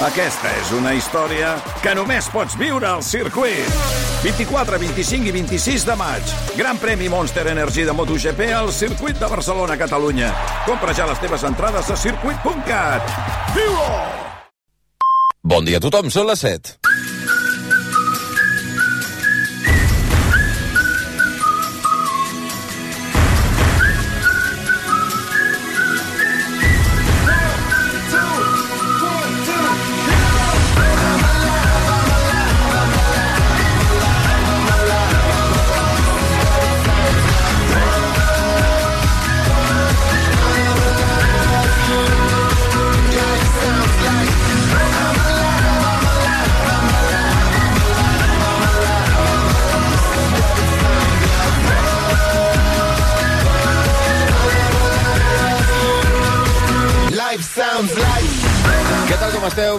Aquesta és una història que només pots viure al circuit. 24, 25 i 26 de maig. Gran premi Monster Energy de MotoGP al circuit de Barcelona, Catalunya. Compra ja les teves entrades a circuit.cat. Viu-ho! Bon dia a tothom, són les 7.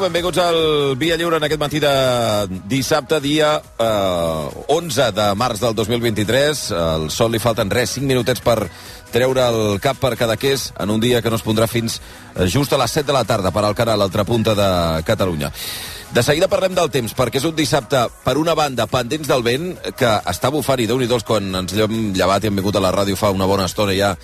Benvinguts al Via Lliure en aquest matí de dissabte, dia eh, 11 de març del 2023. Al sol li falten res, 5 minutets per treure el cap per Cadaqués en un dia que no es pondrà fins eh, just a les 7 de la tarda per al canal l'altra punta de Catalunya. De seguida parlem del temps, perquè és un dissabte, per una banda, pendents del vent, que està bufant, i déu nhi quan ens hem llevat i hem vingut a la ràdio fa una bona estona ja,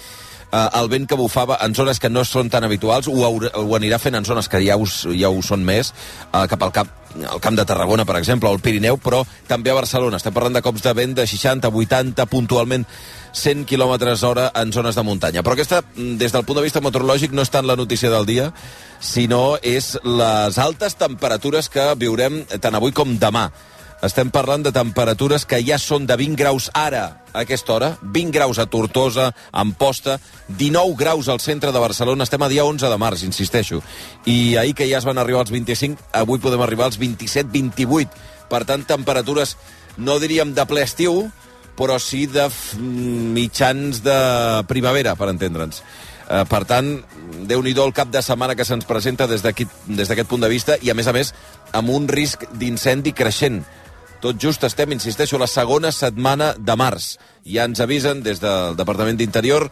eh, el vent que bufava en zones que no són tan habituals, ho, haurà, ho anirà fent en zones que ja, us, ja ho són més, eh, cap al cap al camp de Tarragona, per exemple, o al Pirineu, però també a Barcelona. Estem parlant de cops de vent de 60, 80, puntualment 100 km hora en zones de muntanya. Però aquesta, mm, des del punt de vista meteorològic, no és tant la notícia del dia, sinó és les altes temperatures que viurem tant avui com demà. Estem parlant de temperatures que ja són de 20 graus ara, a aquesta hora, 20 graus a Tortosa, a Amposta, 19 graus al centre de Barcelona, estem a dia 11 de març, insisteixo. I ahir que ja es van arribar als 25, avui podem arribar als 27-28. Per tant, temperatures, no diríem de ple estiu, però sí de f- mitjans de primavera, per entendre'ns. Eh, per tant, déu nhi el cap de setmana que se'ns presenta des d'aquest punt de vista i, a més a més, amb un risc d'incendi creixent. Tot just estem, insisteixo, la segona setmana de març. Ja ens avisen des del Departament d'Interior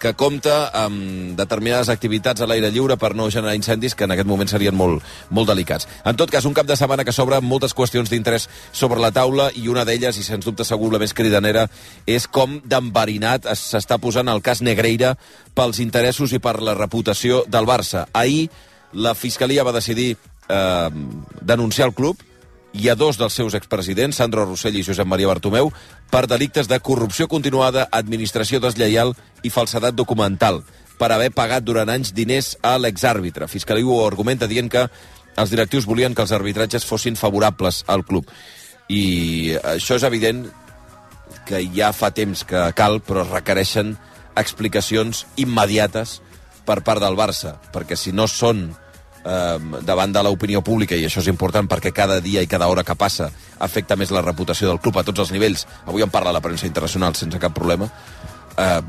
que compta amb determinades activitats a l'aire lliure per no generar incendis que en aquest moment serien molt, molt delicats. En tot cas, un cap de setmana que s'obre moltes qüestions d'interès sobre la taula i una d'elles, i sens dubte segur la més cridanera, és com d'enverinat es- s'està posant el cas Negreira pels interessos i per la reputació del Barça. Ahir la Fiscalia va decidir eh, denunciar el club i a dos dels seus expresidents, Sandro Rossell i Josep Maria Bartomeu, per delictes de corrupció continuada, administració deslleial i falsedat documental, per haver pagat durant anys diners a l'exàrbitre. Fiscalia ho argumenta dient que els directius volien que els arbitratges fossin favorables al club. I això és evident que ja fa temps que cal, però requereixen explicacions immediates per part del Barça, perquè si no són eh, davant de l'opinió pública, i això és important perquè cada dia i cada hora que passa afecta més la reputació del club a tots els nivells, avui en parla la premsa internacional sense cap problema, eh,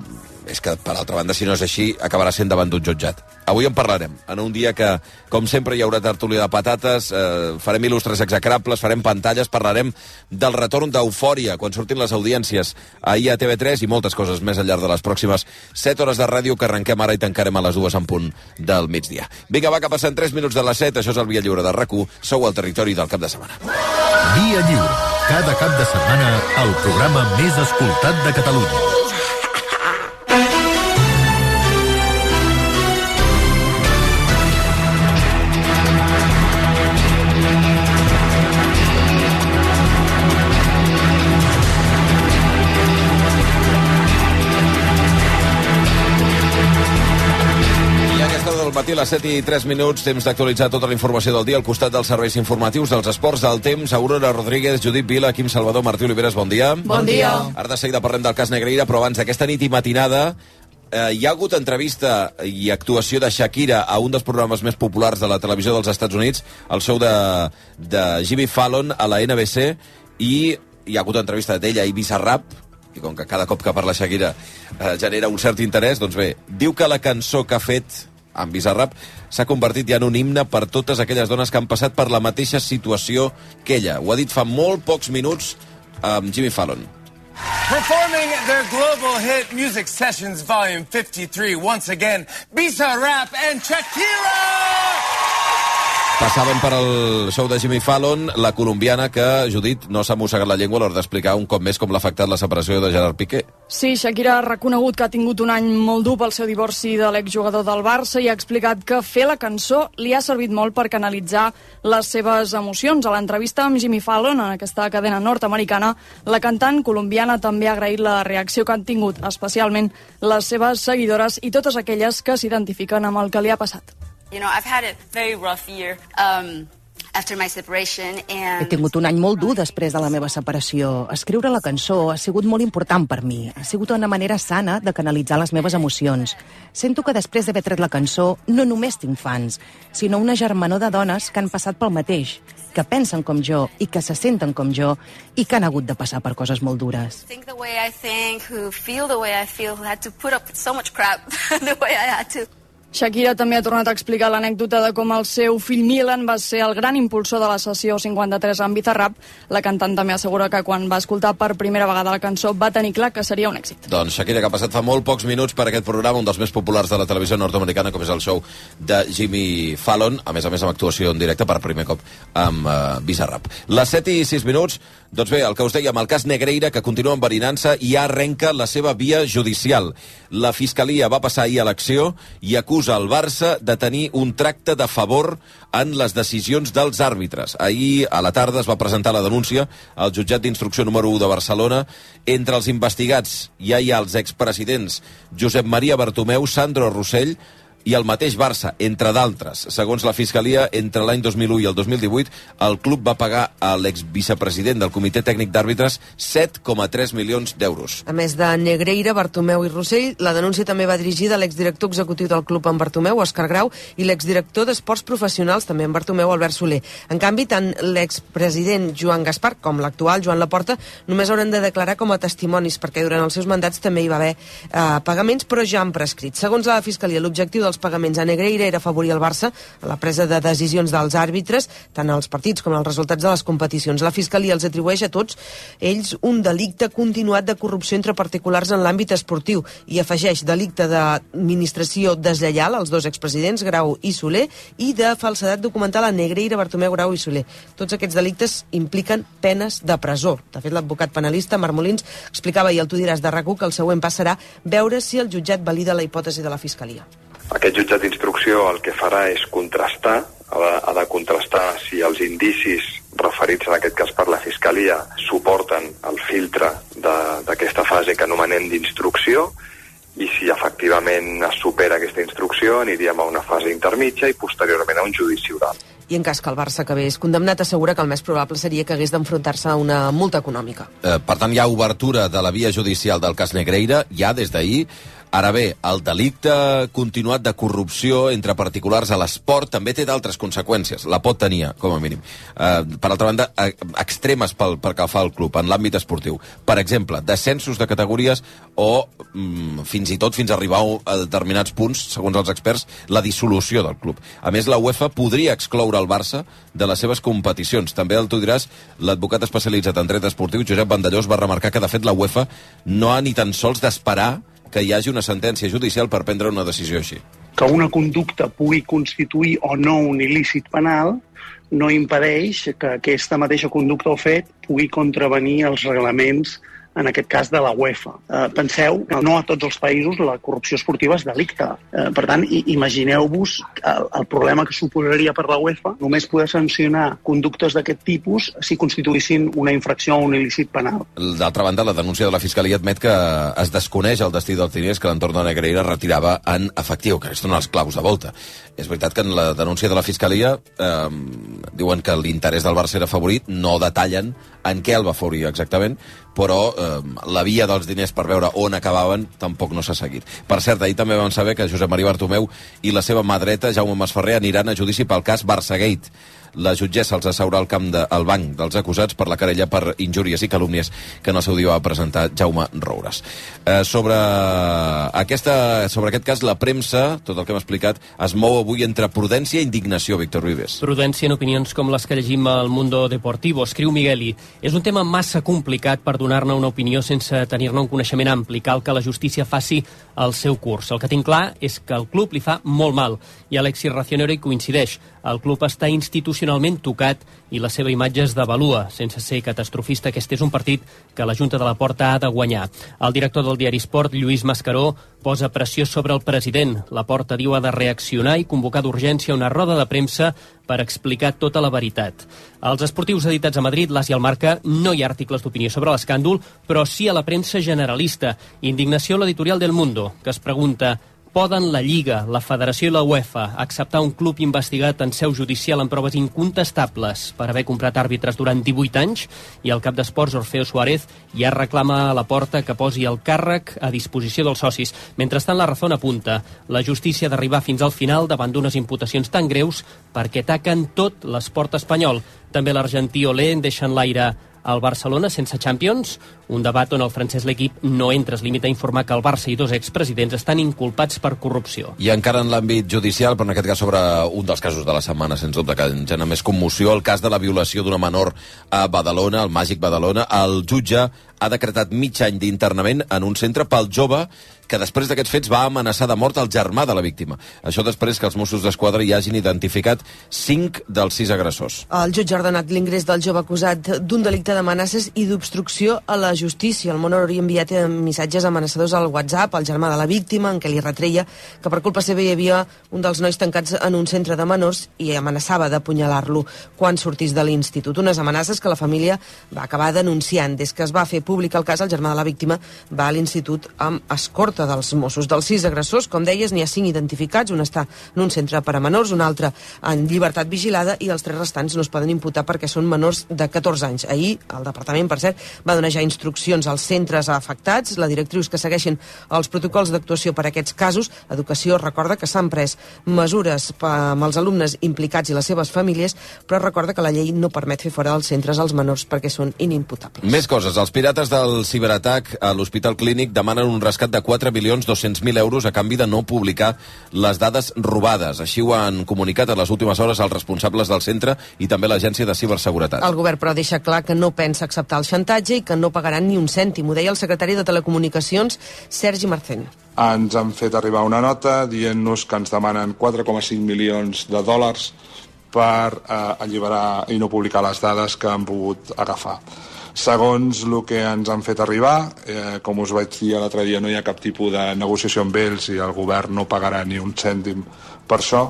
és que, per altra banda, si no és així, acabarà sent davant d'un jutjat. Avui en parlarem, en un dia que, com sempre, hi haurà tertúlia de patates, eh, farem il·lustres execrables, farem pantalles, parlarem del retorn d'eufòria quan surtin les audiències ahir a TV3 i moltes coses més al llarg de les pròximes 7 hores de ràdio que arrenquem ara i tancarem a les dues en punt del migdia. Vinga, va, que passen 3 minuts de les 7, això és el Via Lliure de rac sou al territori del cap de setmana. Via Lliure. Cada cap de setmana, el programa més escoltat de Catalunya. Matí, a les 7 i 3 minuts, temps d'actualitzar tota la informació del dia al costat dels serveis informatius, dels esports, del temps, Aurora Rodríguez, Judit Vila, Quim Salvador, Martí Oliveres, bon dia. Bon dia. Ara de seguida parlem del cas Negreira, però abans d'aquesta nit i matinada eh, hi ha hagut entrevista i actuació de Shakira a un dels programes més populars de la televisió dels Estats Units, el show de, de Jimmy Fallon a la NBC, i hi ha hagut entrevista d'ella i Bizarrap, i com que cada cop que parla Shakira eh, genera un cert interès, doncs bé, diu que la cançó que ha fet amb Bizarrap s'ha convertit ja en un himne per totes aquelles dones que han passat per la mateixa situació que ella. Ho ha dit fa molt pocs minuts amb Jimmy Fallon. Performing their global hit Music Sessions Volume 53 once again, Bisa Rap and Shakira! Passaven per al show de Jimmy Fallon la colombiana que, Judit, no s'ha mossegat la llengua a l'hora d'explicar un cop més com l'ha afectat la separació de Gerard Piqué. Sí, Shakira ha reconegut que ha tingut un any molt dur pel seu divorci de l'exjugador del Barça i ha explicat que fer la cançó li ha servit molt per canalitzar les seves emocions. A l'entrevista amb Jimmy Fallon, en aquesta cadena nord-americana, la cantant colombiana també ha agraït la reacció que han tingut, especialment les seves seguidores i totes aquelles que s'identifiquen amb el que li ha passat. You know, I've had a very rough year. Um, after my separation and... He tingut un any molt dur després de la meva separació. Escriure la cançó ha sigut molt important per mi. Ha sigut una manera sana de canalitzar les meves emocions. Sento que després d'haver tret la cançó no només tinc fans, sinó una germanor de dones que han passat pel mateix, que pensen com jo i que se senten com jo i que han hagut de passar per coses molt dures. Think the way I think, who feel the way I feel, who had to put up with so much crap the way I had to. Shakira també ha tornat a explicar l'anècdota de com el seu fill Milan va ser el gran impulsor de la sessió 53 amb Bizarrap. La cantant també assegura que quan va escoltar per primera vegada la cançó va tenir clar que seria un èxit. Doncs Shakira, que ha passat fa molt pocs minuts per aquest programa, un dels més populars de la televisió nord-americana, com és el show de Jimmy Fallon, a més a més amb actuació en directe per primer cop amb uh, Bizarrap. Les 7 i 6 minuts, doncs bé, el que us dèiem, el cas Negreira, que continua enverinant-se i ja arrenca la seva via judicial. La Fiscalia va passar ahir a l'acció i acusa el Barça de tenir un tracte de favor en les decisions dels àrbitres. Ahir a la tarda es va presentar la denúncia al jutjat d'instrucció número 1 de Barcelona. Entre els investigats ja hi ha els expresidents Josep Maria Bartomeu, Sandro Rossell, i el mateix Barça, entre d'altres. Segons la Fiscalia, entre l'any 2001 i el 2018, el club va pagar a l'exvicepresident del Comitè Tècnic d'Àrbitres 7,3 milions d'euros. A més de Negreira, Bartomeu i Rossell, la denúncia també va dirigida a l'exdirector executiu del club en Bartomeu, Òscar Grau, i l'exdirector d'Esports Professionals, també en Bartomeu, Albert Soler. En canvi, tant l'expresident Joan Gaspar com l'actual Joan Laporta només hauran de declarar com a testimonis, perquè durant els seus mandats també hi va haver eh, pagaments, però ja han prescrit. Segons la Fiscalia, l'objectiu dels pagaments a Negreira era afavorir el Barça a la presa de decisions dels àrbitres, tant als partits com als resultats de les competicions. La Fiscalia els atribueix a tots ells un delicte continuat de corrupció entre particulars en l'àmbit esportiu i afegeix delicte d'administració deslleial als dos expresidents, Grau i Soler, i de falsedat documental a Negreira, Bartomeu, Grau i Soler. Tots aquests delictes impliquen penes de presó. De fet, l'advocat penalista Marc Molins explicava, i el tu diràs de rac que el següent passarà veure si el jutjat valida la hipòtesi de la Fiscalia. Aquest jutjat d'instrucció el que farà és contrastar, ha de, ha de contrastar si els indicis referits en aquest cas per la Fiscalia suporten el filtre d'aquesta fase que anomenem d'instrucció i si efectivament es supera aquesta instrucció aniríem a una fase intermitja i posteriorment a un judici oral. I en cas que el Barça acabés condemnat, assegura que el més probable seria que hagués d'enfrontar-se a una multa econòmica. Eh, per tant, hi ha obertura de la via judicial del cas Negreira, ja des d'ahir. Ara bé, el delicte continuat de corrupció entre particulars a l'esport també té d'altres conseqüències. La pot tenir, com a mínim. Uh, per altra banda, uh, extremes pel, pel que fa al club, en l'àmbit esportiu. Per exemple, descensos de categories o mm, fins i tot fins a arribar a determinats punts, segons els experts, la dissolució del club. A més, la UEFA podria excloure el Barça de les seves competicions. També el tu diràs, l'advocat especialitzat en dret esportiu, Josep Vandellós, va remarcar que, de fet, la UEFA no ha ni tan sols d'esperar que hi hagi una sentència judicial per prendre una decisió així. Que una conducta pugui constituir o no un il·lícit penal no impedeix que aquesta mateixa conducta o fet pugui contravenir els reglaments en aquest cas de la UEFA. Eh, penseu que no a tots els països la corrupció esportiva és delicte. Eh, per tant, imagineu-vos el, problema que suposaria per la UEFA només poder sancionar conductes d'aquest tipus si constituïssin una infracció o un il·lícit penal. D'altra banda, la denúncia de la Fiscalia admet que es desconeix el destí dels diners que l'entorn de Negreira retirava en efectiu, que són els claus de volta. És veritat que en la denúncia de la Fiscalia eh, diuen que l'interès del Barça era favorit, no detallen en què el va favorir exactament, però eh, la via dels diners per veure on acabaven tampoc no s'ha seguit. Per cert, ahir també vam saber que Josep Maria Bartomeu i la seva mà dreta, Jaume Masferrer, aniran a judici pel cas Barçagate. La jutgessa els asseurà al camp de, al banc dels acusats per la querella per injúries i calúmnies que en el seu dia va presentar Jaume Roures. Eh, sobre, aquesta, sobre aquest cas, la premsa, tot el que hem explicat, es mou avui entre prudència i indignació, Víctor Vives. Prudència en opinions com les que llegim al Mundo Deportivo, escriu Migueli. És un tema massa complicat per donar-ne una opinió sense tenir-ne un coneixement ampli. Cal que la justícia faci el seu curs. El que tinc clar és que el club li fa molt mal i Alexis Racionero hi coincideix. El club està institucionalment tocat i la seva imatge es devalua. Sense ser catastrofista, aquest és un partit que la Junta de la Porta ha de guanyar. El director del diari Sport, Lluís Mascaró, posa pressió sobre el president. La Porta diu ha de reaccionar i convocar d'urgència una roda de premsa per explicar tota la veritat. Als esportius editats a Madrid, l'As i el Marca, no hi ha articles d'opinió sobre l'escàndol, però sí a la premsa generalista. Indignació a l'editorial del Mundo, que es pregunta Poden la Lliga, la Federació i la UEFA acceptar un club investigat en seu judicial amb proves incontestables per haver comprat àrbitres durant 18 anys? I el cap d'esports, Orfeo Suárez, ja reclama a la porta que posi el càrrec a disposició dels socis. Mentrestant, la raó apunta. La justícia d'arribar fins al final davant d'unes imputacions tan greus perquè taquen tot l'esport espanyol. També l'argentí Olé deixa en l'aire al Barcelona sense Champions, un debat on el francès l'equip no entra. Es limita a informar que el Barça i dos expresidents estan inculpats per corrupció. I encara en l'àmbit judicial, però en aquest cas sobre un dels casos de la setmana, sens dubte, que en genera més commoció, el cas de la violació d'una menor a Badalona, al Màgic Badalona. El jutge ha decretat mig any d'internament en un centre pel jove que després d'aquests fets va amenaçar de mort el germà de la víctima. Això després que els Mossos d'Esquadra hi hagin identificat cinc dels sis agressors. El jutge ha ordenat l'ingrés del jove acusat d'un delicte d'amenaces i d'obstrucció a la justícia. El Monor hauria enviat missatges amenaçadors al WhatsApp al germà de la víctima en què li retreia que per culpa seva hi havia un dels nois tancats en un centre de menors i amenaçava d'apunyalar-lo quan sortís de l'institut. Unes amenaces que la família va acabar denunciant. Des que es va fer públic el cas, el germà de la víctima va a l'institut amb escorta escorta dels Mossos. Dels sis agressors, com deies, n'hi ha cinc identificats, un està en un centre per a menors, un altre en llibertat vigilada i els tres restants no es poden imputar perquè són menors de 14 anys. Ahir, el departament, per cert, va donar ja instruccions als centres afectats, la directriu és que segueixin els protocols d'actuació per a aquests casos. Educació recorda que s'han pres mesures amb els alumnes implicats i les seves famílies, però recorda que la llei no permet fer fora dels centres els menors perquè són inimputables. Més coses. Els pirates del ciberatac a l'Hospital Clínic demanen un rescat de 4 4.200.000 euros a canvi de no publicar les dades robades. Així ho han comunicat a les últimes hores els responsables del centre i també l'Agència de Ciberseguretat. El govern, però, deixa clar que no pensa acceptar el xantatge i que no pagaran ni un cèntim. Ho deia el secretari de Telecomunicacions, Sergi Marcén. Ens han fet arribar una nota dient-nos que ens demanen 4,5 milions de dòlars per eh, alliberar i no publicar les dades que han pogut agafar. Segons el que ens han fet arribar, eh, com us vaig dir l'altre dia, no hi ha cap tipus de negociació amb ells i el govern no pagarà ni un cèntim per això.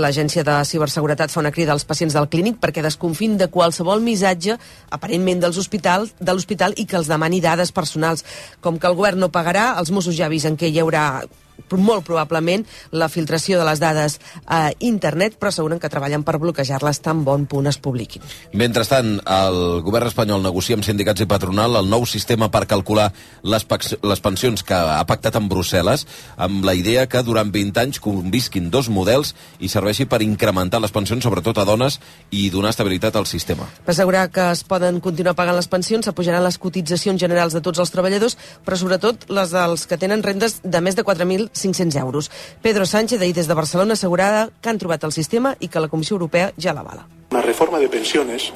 L'Agència de Ciberseguretat fa una crida als pacients del clínic perquè desconfin de qualsevol missatge aparentment dels hospitals, de l'hospital i que els demani dades personals. Com que el govern no pagarà, els Mossos ja avisen que hi haurà molt probablement la filtració de les dades a internet, però asseguren que treballen per bloquejar-les tan bon punt es publiquin. Mentrestant, el govern espanyol negocia amb sindicats i patronal el nou sistema per calcular les, les pensions que ha pactat amb Brussel·les, amb la idea que durant 20 anys convisquin dos models i serveixi per incrementar les pensions, sobretot a dones, i donar estabilitat al sistema. Per assegurar que es poden continuar pagant les pensions, s'apujaran les cotitzacions generals de tots els treballadors, però sobretot les dels que tenen rendes de més de 4.000 1.500 euros. Pedro Sánchez, ahir des de Barcelona, assegurada que han trobat el sistema i que la Comissió Europea ja l'avala. Una reforma de pensiones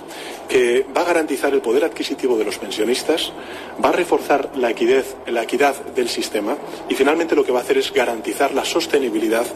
que va a garantizar el poder adquisitivo de los pensionistas, va a reforzar la equidad, la equidad del sistema y finalmente lo que va a hacer es garantizar la sostenibilidad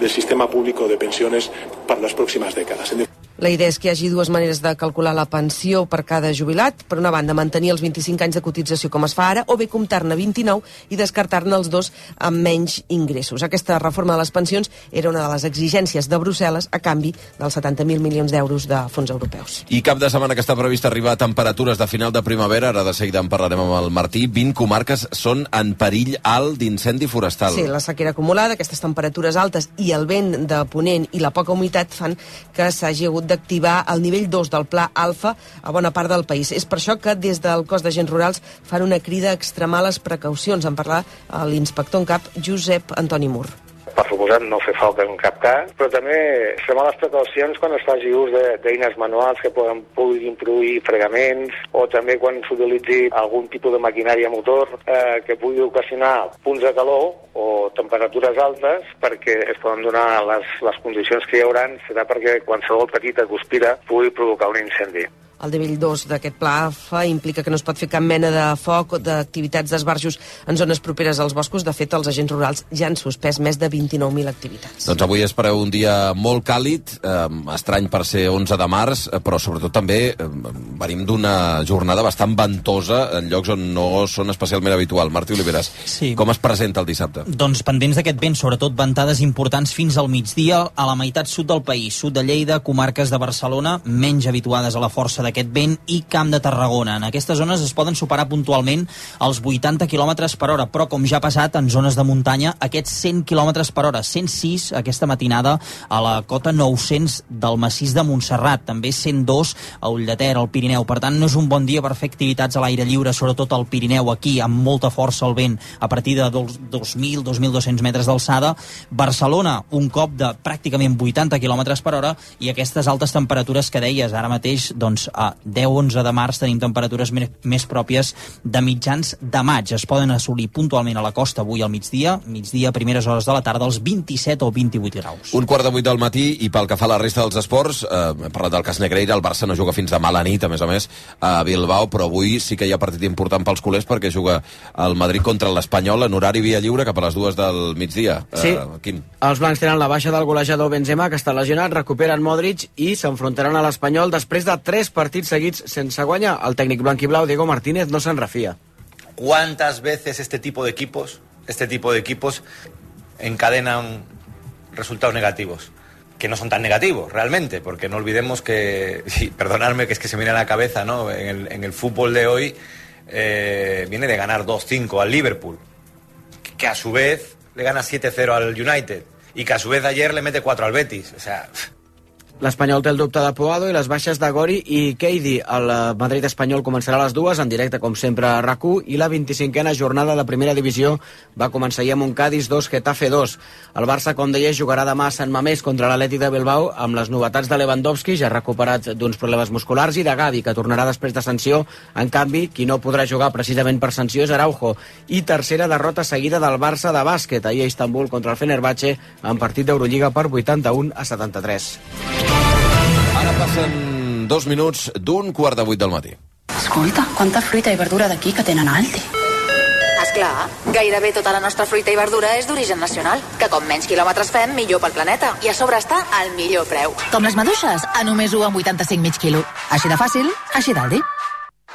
del sistema público de pensiones para las próximas décadas. La idea és que hi hagi dues maneres de calcular la pensió per cada jubilat. Per una banda, mantenir els 25 anys de cotització com es fa ara, o bé comptar-ne 29 i descartar-ne els dos amb menys ingressos. Aquesta reforma de les pensions era una de les exigències de Brussel·les a canvi dels 70.000 milions d'euros de fons europeus. I cap de setmana que està previst arribar a temperatures de final de primavera, ara de seguida en parlarem amb el Martí, 20 comarques són en perill alt d'incendi forestal. Sí, la sequera acumulada, aquestes temperatures altes i el vent de ponent i la poca humitat fan que s'hagi hagut d'activar el nivell 2 del Pla Alfa a bona part del país. És per això que des del cos d'agents rurals fan una crida a extremar les precaucions. En parlar l'inspector en cap Josep Antoni Mur per suposat no fer falta en cap cas, però també extremar les precaucions quan es faci ús de- d'eines manuals que poden, puguin produir fregaments o també quan s'utilitzi algun tipus de maquinària motor eh, que pugui ocasionar punts de calor o temperatures altes perquè es poden donar les, les condicions que hi hauran serà perquè qualsevol petita guspira pugui provocar un incendi. El nivell 2 d'aquest pla AFA implica que no es pot fer cap mena de foc o d'activitats d'esbarjos en zones properes als boscos. De fet, els agents rurals ja han suspès més de 29.000 activitats. Doncs avui espereu un dia molt càlid, eh, estrany per ser 11 de març, eh, però sobretot també eh, venim d'una jornada bastant ventosa en llocs on no són especialment habitual. Martí Oliveres, Sí. com es presenta el dissabte? Doncs pendents d'aquest vent, sobretot ventades importants fins al migdia a la meitat sud del país, sud de Lleida, comarques de Barcelona, menys habituades a la força d'aquest vent, i Camp de Tarragona. En aquestes zones es poden superar puntualment els 80 km per hora, però com ja ha passat en zones de muntanya, aquests 100 km per hora, 106 aquesta matinada a la cota 900 del massís de Montserrat, també 102 a Ullater, al Pirineu. Per tant, no és un bon dia per fer activitats a l'aire lliure, sobretot al Pirineu, aquí, amb molta força el vent, a partir de dos- 2.000, 2.200 metres d'alçada. Barcelona, un cop de pràcticament 80 km per hora, i aquestes altes temperatures que deies, ara mateix, doncs, a 10-11 de març tenim temperatures més pròpies de mitjans de maig. Es poden assolir puntualment a la costa avui al migdia, migdia, primeres hores de la tarda, als 27 o 28 graus. Un quart de vuit del matí i pel que fa a la resta dels esports, eh, hem parlat del cas Negreira, el Barça no juga fins demà a la nit, a més a més, a Bilbao, però avui sí que hi ha partit important pels culers perquè juga el Madrid contra l'Espanyol en horari via lliure cap a les dues del migdia. Sí. Eh, Quim? Els blancs tenen la baixa del golejador Benzema, que està lesionat, recuperen Modric i s'enfrontaran a l'Espanyol després de tres partits seguits sense guanyar. El tècnic blanc i blau, Diego Martínez, no se'n refia. ¿Cuántas veces este tipo de equipos, este tipo de equipos encadenan resultados negativos? Que no son tan negativos realmente, porque no olvidemos que, y perdonadme que es que se me viene a la cabeza, ¿no? En el, en el fútbol de hoy eh, viene de ganar 2-5 al Liverpool, que a su vez le gana 7-0 al United y que a su vez ayer le mete 4 al Betis. O sea, L'Espanyol té el dubte de Poado i les baixes de Gori i Keidi. El eh, Madrid espanyol començarà a les dues, en directe, com sempre, a rac i la 25a jornada de primera divisió va començar ahir amb un Cádiz 2, Getafe 2. El Barça, com deia, jugarà demà a Sant Mamés contra l'Atlètic de Bilbao amb les novetats de Lewandowski, ja recuperat d'uns problemes musculars, i de Gavi, que tornarà després de sanció. En canvi, qui no podrà jugar precisament per sanció és Araujo. I tercera derrota seguida del Barça de bàsquet, ahir a Istanbul contra el Fenerbahce, en partit d'Eurolliga per 81 a 73. Passen dos minuts d'un quart de vuit del matí. Escolta, quanta fruita i verdura d'aquí que tenen a Aldi. Esclar, gairebé tota la nostra fruita i verdura és d'origen nacional, que com menys quilòmetres fem, millor pel planeta. I a sobre està al millor preu. Com les maduixes, a només 1 amb 85 mig quilo. Així de fàcil, així d'Aldi.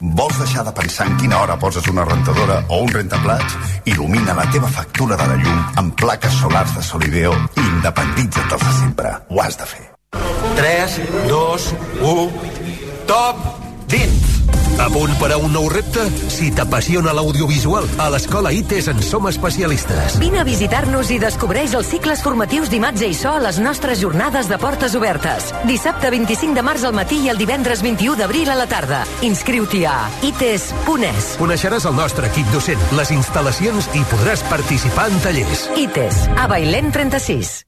Vols deixar de pensar en quina hora poses una rentadora o un rentaplats? Il·lumina la teva factura de la llum amb plaques solars de Solideo i independitza't dels de sempre. Ho has de fer. 3, 2, 1... Top! Dins! A punt per a un nou repte? Si t'apassiona l'audiovisual, a l'Escola ITES en som especialistes. Vine a visitar-nos i descobreix els cicles formatius d'imatge i so a les nostres jornades de portes obertes. Dissabte 25 de març al matí i el divendres 21 d'abril a la tarda. Inscriu-t'hi a ites.es. Coneixeràs el nostre equip docent, les instal·lacions i podràs participar en tallers. ITES, a Bailén 36.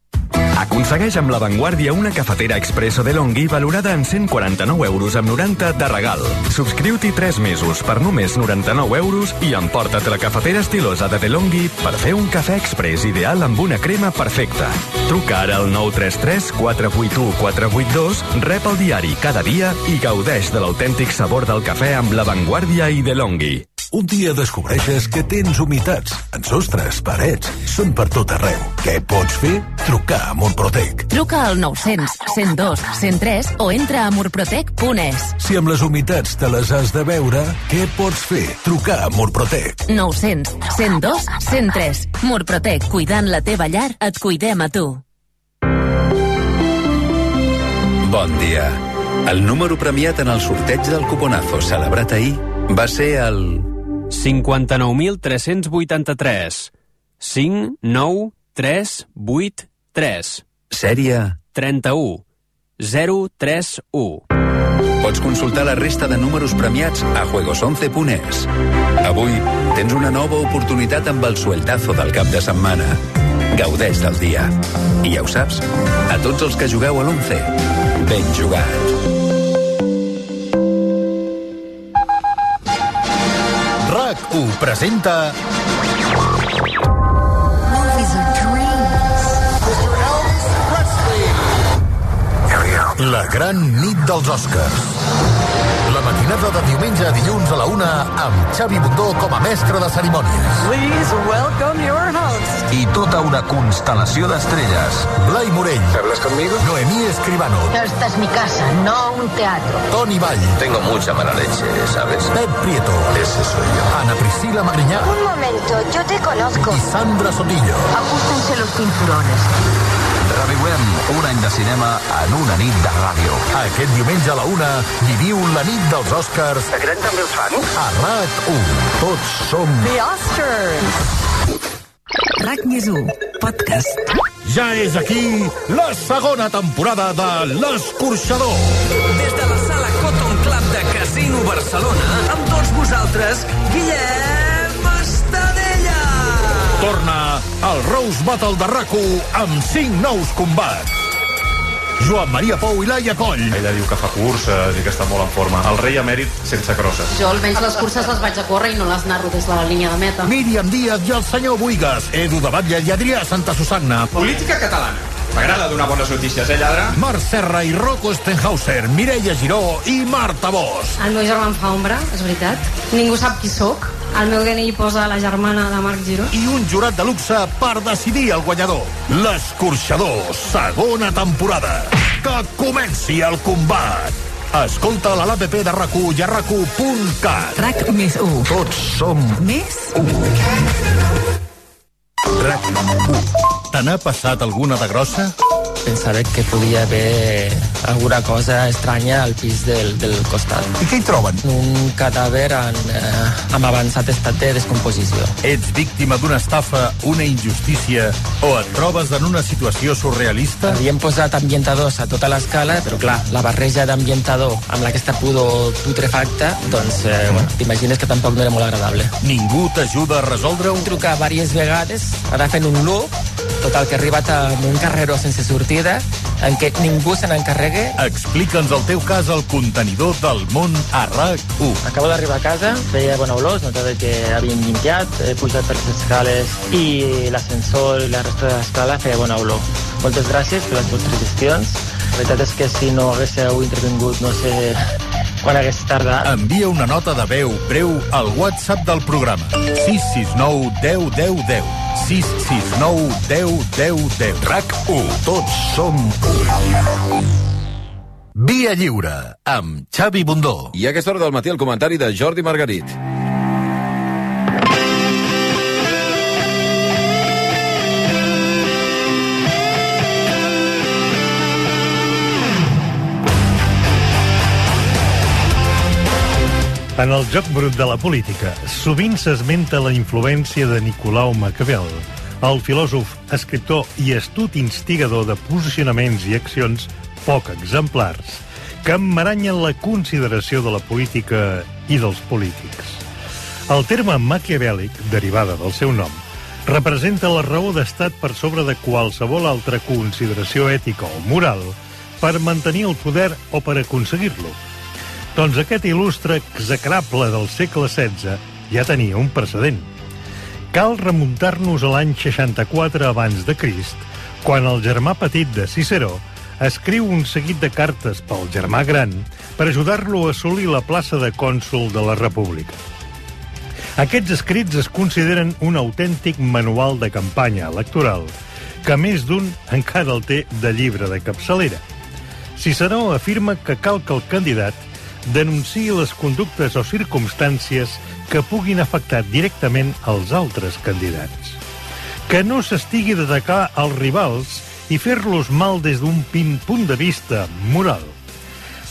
Aconsegueix amb La Vanguardia una cafetera expresso de Longhi valorada en 149 euros amb 90 de regal. Subscriu-t'hi 3 mesos per només 99 euros i emporta't la cafetera estilosa de DeLonghi per fer un cafè express ideal amb una crema perfecta. Truca ara al 933 481 482, rep el diari cada dia i gaudeix de l'autèntic sabor del cafè amb La Vanguardia i DeLonghi. Un dia descobreixes que tens humitats en sostres, parets, són per tot arreu. Què pots fer? Trucar a Murprotec. Truca al 900 102 103 o entra a murprotec.es. Si amb les humitats te les has de veure, què pots fer? Trucar a Murprotec. 900 102 103. Murprotec, cuidant la teva llar, et cuidem a tu. Bon dia. El número premiat en el sorteig del cuponazo celebrat ahir va ser el... 59.383. 5, 9, 3, 8, 3. Sèrie 31. 031. Pots consultar la resta de números premiats a juegos11.es. Avui tens una nova oportunitat amb el sueltazo del cap de setmana. Gaudeix del dia. I ja ho saps, a tots els que jugueu a l'11, ben jugat. RAC1 presenta La gran nit dels Oscars. Matinada de diumenge a dilluns a la una amb Xavi Bundó com a mestre de cerimònies. Please welcome your host. I tota una constel·lació d'estrelles. Blai Morell. ¿Hablas conmigo? Noemí Escribano. Esta es mi casa, no un teatro. Toni Vall. Tengo mucha mala leche, ¿sabes? Pep Prieto. Ese soy yo. Ana Priscila Magriñá. Un momento, yo te conozco. I Sandra Sotillo. Ajustense los cinturones. Revivem un any de cinema en una nit de ràdio. Aquest diumenge a la una viviu la nit dels Oscars. També els fan? A RAC1. Tots som... The Oscars. RAC més 1, podcast. Ja és aquí la segona temporada de L'Escorxador. Des de la sala Cotton Club de Casino Barcelona, amb tots vosaltres, Guillem! Torna al Rose Battle de rac amb 5 nous combats. Joan Maria Pou i Laia Coll. Ella diu que fa curses i que està molt en forma. El rei emèrit sense crosses. Jo almenys les curses les vaig a córrer i no les narro des de la línia de meta. Míriam Díaz i el senyor Buigas, Edu de Batlle i Adrià Santa Susanna. Política catalana. M'agrada donar bones notícies, eh, lladre? Marc Serra i Rocco Stenhauser, Mireia Giró i Marta Bosch. El meu germà em fa ombra, és veritat. Ningú sap qui sóc. El meu DNI posa la germana de Marc Giró. I un jurat de luxe per decidir el guanyador. L'Escorxador, segona temporada. Que comenci el combat. Escolta a l'APP de rac i a rac RAC més 1. Tots som Més 1. RAC1. Te n'ha passat alguna de grossa? Pensava que podia haver alguna cosa estranya al pis del, del costat. I què hi troben? Un cadàver en, eh, amb avançat estat de descomposició. Ets víctima d'una estafa, una injustícia o et trobes en una situació surrealista? Havíem posat ambientadors a tota l'escala, però clar, la barreja d'ambientador amb aquesta pudor putrefacta, doncs, eh, bueno, t'imagines que tampoc no era molt agradable. Ningú t'ajuda a resoldre-ho? Trucar diverses vegades, ara fent un loop, total, que he arribat a un carreró sense sortida, en què ningú se n'encarregui. Explica'ns el teu cas al contenidor del món a RAC1. Acabo d'arribar a casa, feia bona olor, es notava que havien limpiat, he pujat per les escales i l'ascensor i la resta de l'escala feia bona olor. Moltes gràcies per les vostres gestions. La veritat és que si no haguéssiu intervingut no sé quan hagués tardat. Envia una nota de veu breu al WhatsApp del programa. 669 10 10 10. 669 10 10 10. RAC1. Tots som 1. Via Lliure, amb Xavi Bundó. I a aquesta hora del matí el comentari de Jordi Margarit. En el joc brut de la política, sovint s'esmenta la influència de Nicolau Maquiavel, el filòsof, escriptor i astut instigador de posicionaments i accions poc exemplars, que emmaranyen la consideració de la política i dels polítics. El terme maquiavèlic, derivada del seu nom, representa la raó d'estat per sobre de qualsevol altra consideració ètica o moral per mantenir el poder o per aconseguir-lo. Doncs aquest il·lustre execrable del segle XVI ja tenia un precedent. Cal remuntar-nos a l'any 64 abans de Crist, quan el germà petit de Ciceró escriu un seguit de cartes pel germà gran per ajudar-lo a assolir la plaça de cònsul de la República. Aquests escrits es consideren un autèntic manual de campanya electoral, que més d'un encara el té de llibre de capçalera. Ciceró afirma que cal que el candidat denunciï les conductes o circumstàncies que puguin afectar directament els altres candidats. Que no s'estigui d'atacar els rivals i fer-los mal des d'un punt de vista moral.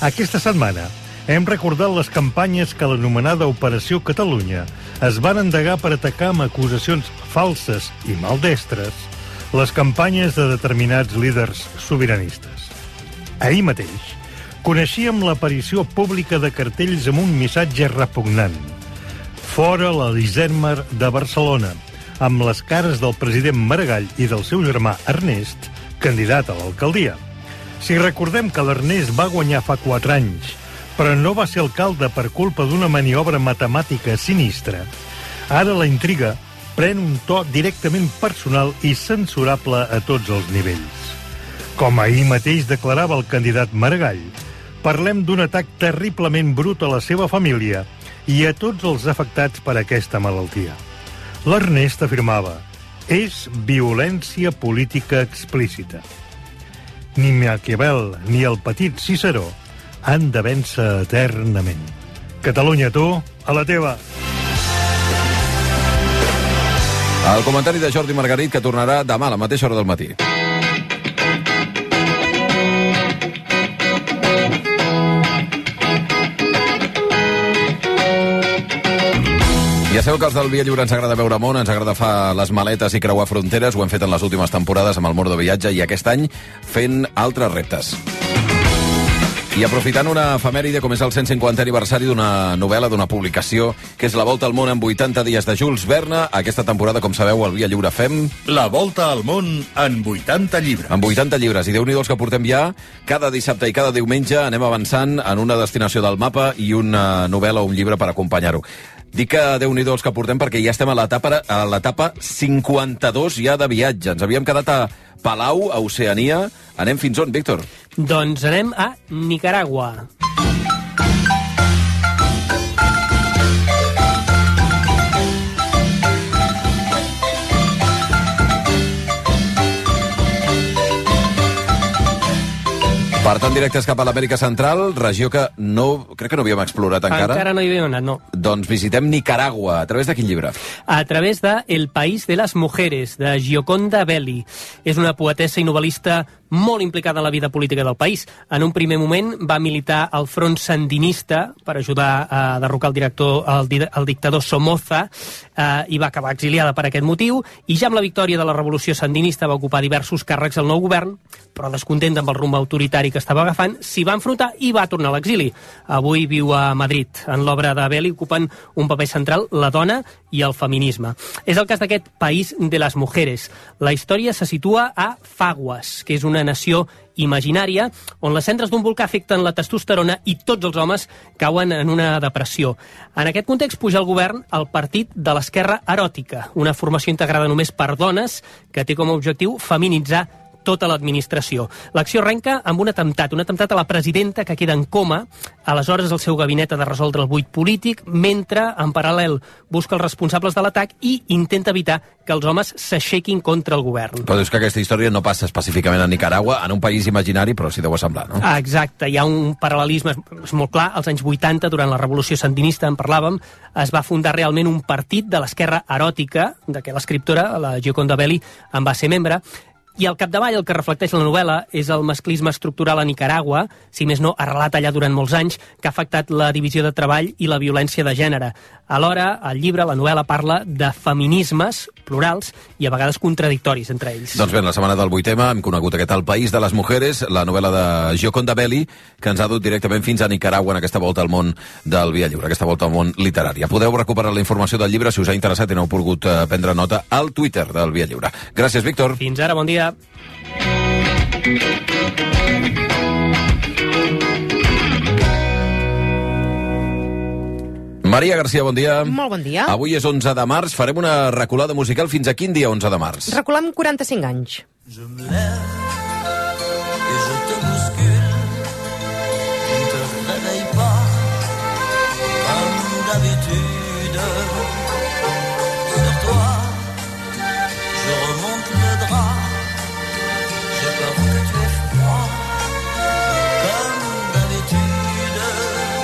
Aquesta setmana hem recordat les campanyes que l'anomenada Operació Catalunya es van endegar per atacar amb acusacions falses i maldestres les campanyes de determinats líders sobiranistes. Ahir mateix coneixíem l'aparició pública de cartells amb un missatge repugnant. Fora l'Elisenmar de Barcelona, amb les cares del president Maragall i del seu germà Ernest, candidat a l'alcaldia. Si recordem que l'Ernest va guanyar fa 4 anys, però no va ser alcalde per culpa d'una maniobra matemàtica sinistra, ara la intriga pren un to directament personal i censurable a tots els nivells. Com ahir mateix declarava el candidat Maragall, parlem d'un atac terriblement brut a la seva família i a tots els afectats per aquesta malaltia. L'Ernest afirmava és violència política explícita. Ni Maquiavel ni el petit Ciceró han de vèncer eternament. Catalunya, tu, a la teva. El comentari de Jordi Margarit que tornarà demà a la mateixa hora del matí. Ja sabeu que els del Via Lliure ens agrada veure món, ens agrada fer les maletes i creuar fronteres, ho hem fet en les últimes temporades amb el Mor de Viatge i aquest any fent altres reptes. I aprofitant una efemèride com és el 150 aniversari d'una novel·la, d'una publicació, que és La volta al món en 80 dies de Jules Verne, aquesta temporada, com sabeu, al Via Lliure fem... La volta al món en 80 llibres. En 80 llibres, i déu nhi que portem ja, cada dissabte i cada diumenge anem avançant en una destinació del mapa i una novel·la o un llibre per acompanyar-ho. Dic que déu nhi els que portem perquè ja estem a l'etapa a l'etapa 52 ja de viatge. Ens havíem quedat a Palau, a Oceania. Anem fins on, Víctor? Doncs anem a Nicaragua. Per tant, directes cap a l'Amèrica Central, regió que no, crec que no havíem explorat encara. Encara no hi havíem anat, no. Doncs visitem Nicaragua. A través de quin llibre? A través de El país de les mujeres, de Gioconda Belli. És una poetessa i novel·lista molt implicada en la vida política del país. En un primer moment va militar al front sandinista per ajudar a derrocar el, director, el, el dictador Somoza eh, i va acabar exiliada per aquest motiu i ja amb la victòria de la revolució sandinista va ocupar diversos càrrecs al nou govern però descontent amb el rumb autoritari que estava agafant, s'hi va enfrontar i va tornar a l'exili. Avui viu a Madrid. En l'obra de Belli ocupen un paper central la dona i el feminisme. És el cas d'aquest País de les Mujeres. La història se situa a Faguas, que és una nació imaginària on les cendres d'un volcà afecten la testosterona i tots els homes cauen en una depressió. En aquest context puja al govern el Partit de l'Esquerra Eròtica, una formació integrada només per dones que té com a objectiu feminitzar tota l'administració. L'acció arrenca amb un atemptat, un atemptat a la presidenta que queda en coma. Aleshores el seu gabinet ha de resoldre el buit polític, mentre, en paral·lel, busca els responsables de l'atac i intenta evitar que els homes s'aixequin contra el govern. Però dius que aquesta història no passa específicament a Nicaragua, en un país imaginari, però sí deu assemblar, no? Ah, Exacte, hi ha un paral·lelisme és molt clar. Als anys 80, durant la revolució sandinista, en parlàvem, es va fundar realment un partit de l'esquerra eròtica, de què l'escriptora, la Gioconda Belli, en va ser membre, i al capdavall el que reflecteix la novel·la és el masclisme estructural a Nicaragua, si més no arrelat allà durant molts anys, que ha afectat la divisió de treball i la violència de gènere. Alhora, el llibre, la novel·la, parla de feminismes plurals i a vegades contradictoris entre ells. Doncs bé, la setmana del 8 hem conegut aquest El País de les Mujeres, la novel·la de Gioconda Belli, que ens ha dut directament fins a Nicaragua en aquesta volta al món del Via Lliure, aquesta volta al món literària. Podeu recuperar la informació del llibre si us ha interessat i no heu pogut eh, prendre nota al Twitter del Via Lliure. Gràcies, Víctor. Fins ara, bon dia. Maria Garcia, bon dia. Molt bon dia. Avui és 11 de març, farem una reculada musical fins a quin dia 11 de març? Reculem 45 anys. Je me lève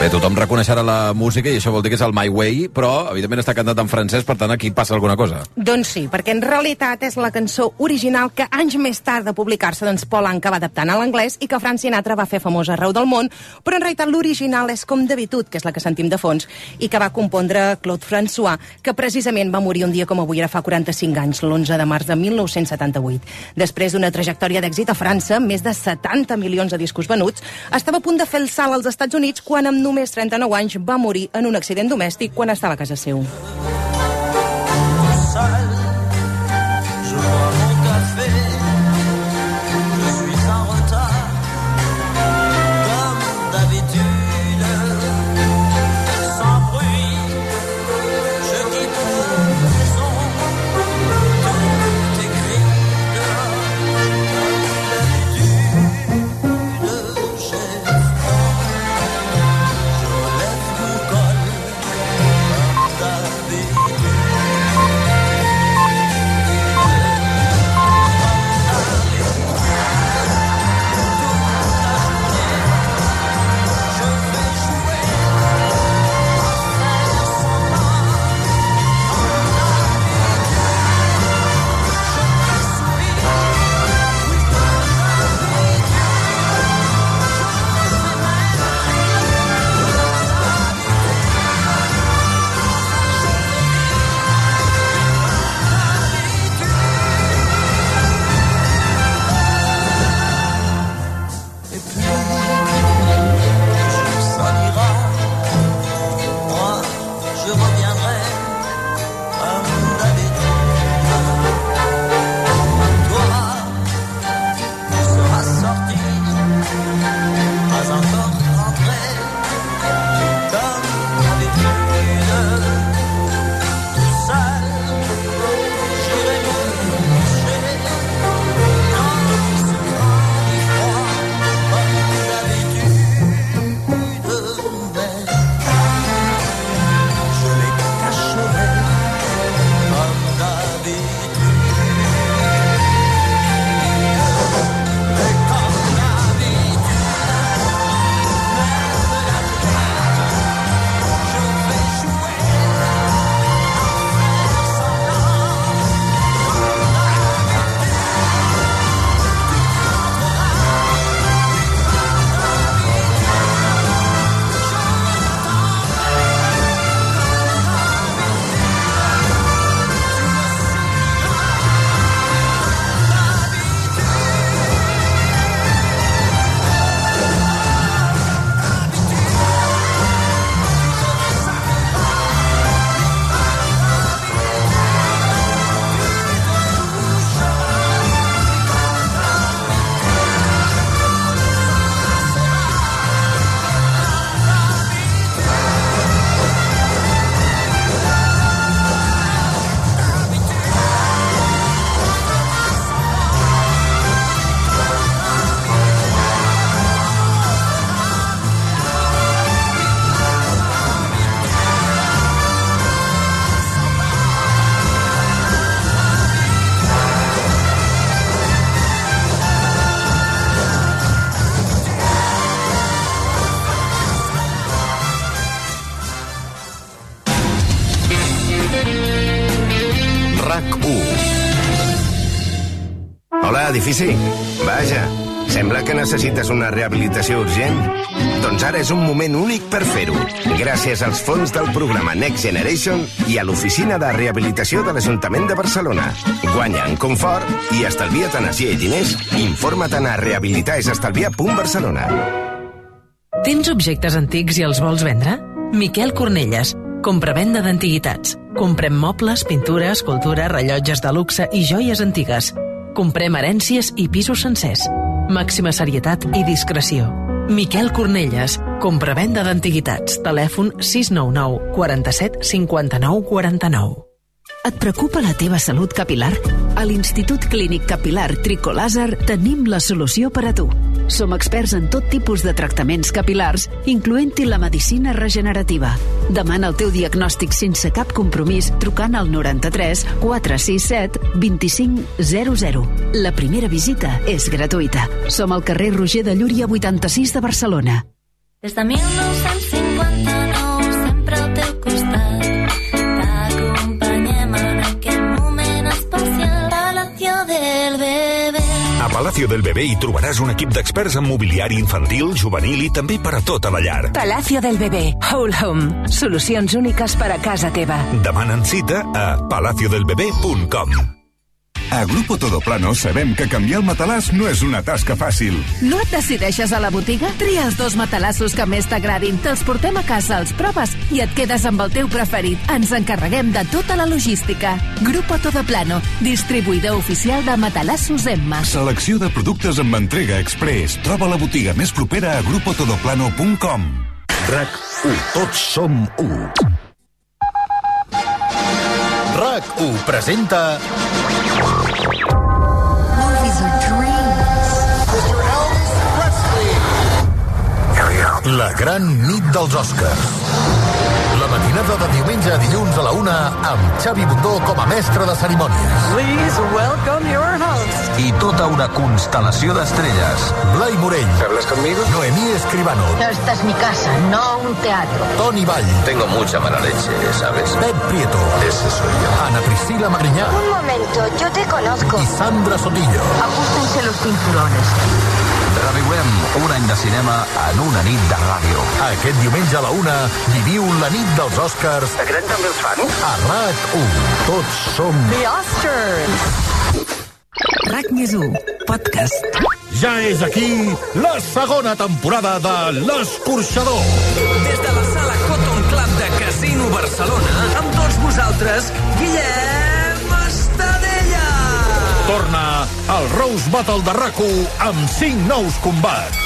Bé, tothom reconeixerà la música i això vol dir que és el My Way, però evidentment està cantat en francès, per tant aquí passa alguna cosa. Doncs sí, perquè en realitat és la cançó original que anys més tard de publicar-se doncs Paul Anka va adaptant a l'anglès i que Frank Sinatra va fer famosa arreu del món, però en realitat l'original és com d'habitud, que és la que sentim de fons, i que va compondre Claude François, que precisament va morir un dia com avui, ara fa 45 anys, l'11 de març de 1978. Després d'una trajectòria d'èxit a França, més de 70 milions de discos venuts, estava a punt de fer el salt als Estats Units quan amb només 39 anys va morir en un accident domèstic quan estava a casa seu. Necessites una rehabilitació urgent. Doncs ara és un moment únic per fer-ho. Gràcies als fons del programa Next Generation i a l'oficina de rehabilitació de l'Ajuntament de Barcelona. Guanya en confort i estalvia't energia i diners. Informa't a rehabilitaesestalviar.barcelona. Tens objectes antics i els vols vendre? Miquel Cornelles, compravenda d'antiguitats. Comprem mobles, pintures, escultura, rellotges de luxe i joies antigues. Comprem herències i pisos sencers. Màxima serietat i discreció. Miquel Cornelles, compravenda d'antiguitats. Telèfon 699 47 59 49. Et preocupa la teva salut capilar? A l'Institut Clínic Capilar Tricolàser tenim la solució per a tu. Som experts en tot tipus de tractaments capilars, incloent-hi la medicina regenerativa. Demana el teu diagnòstic sense cap compromís trucant al 93 467 2500. La primera visita és gratuïta. Som al carrer Roger de Llúria 86 de Barcelona. Des de 1950 Palacio del Bebé hi trobaràs un equip d'experts en mobiliari infantil, juvenil i també per a tota la llar. Palacio del Bebé. Whole Home. Solucions úniques per a casa teva. Demanen cita a palaciodelbebé.com. A Grupo Todoplano sabem que canviar el matalàs no és una tasca fàcil. No et decideixes a la botiga? Tria els dos matalassos que més t'agradin, te'ls portem a casa, els proves i et quedes amb el teu preferit. Ens encarreguem de tota la logística. Grupo Todoplano, distribuïdor oficial de matalassos Emma. Selecció de productes amb entrega express. Troba la botiga més propera a grupotodoplano.com. RAC 1. Tots som 1. RAC 1 presenta... La gran nit dels Oscars. La matinada de diumenge a dilluns a la una amb Xavi Bundó com a mestre de cerimònies. Please welcome your host. I tota una constel·lació d'estrelles. Blai Morell. ¿Hablas conmigo? Noemí Escribano. Esta es mi casa, no un teatro. Toni Vall. Tengo mucha mala leche, ¿sabes? Pep Prieto. Ese soy yo. Ana Priscila Magriñá. Un momento, yo te conozco. I Sandra Sotillo. Ajustense los cinturones. Reviurem un any de cinema en una nit de ràdio. Aquest diumenge a la una viviu la nit dels Oscars. T'agraden també els fans? A RAC1. Tots som... The Oscars. RAC més 1, podcast. Ja és aquí la segona temporada de L'Escorxador. Des de la sala Cotton Club de Casino Barcelona, amb tots vosaltres, Guillem! Torna al Rose Battle de rac amb 5 nous combats.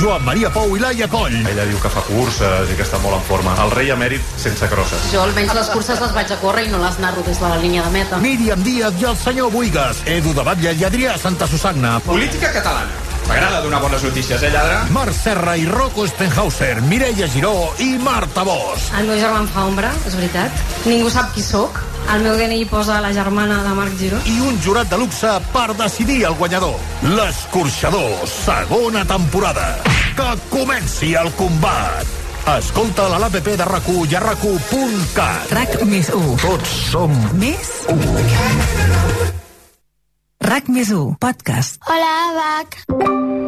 Joan Maria Pou i Laia Coll. Ella diu que fa curses i que està molt en forma. El rei emèrit sense crosses. Jo almenys les curses les vaig a córrer i no les narro des de la línia de meta. Míriam Díaz i el senyor Buigas, Edu de Batlle i Adrià Santa Susanna. Política catalana. M'agrada donar bones notícies, eh, lladre? Marc Serra i Rocco Stenhauser, Mireia Giró i Marta Bosch. El meu germà em fa ombra, és veritat. Ningú sap qui sóc. El meu DNI posa la germana de Marc Giró. I un jurat de luxe per decidir el guanyador. L'Escorxador, segona temporada. Que comenci el combat. Escolta a l'APP de rac i a rac RAC més 1. Tots som Més 1. RAC més 1, podcast. Hola, Abac.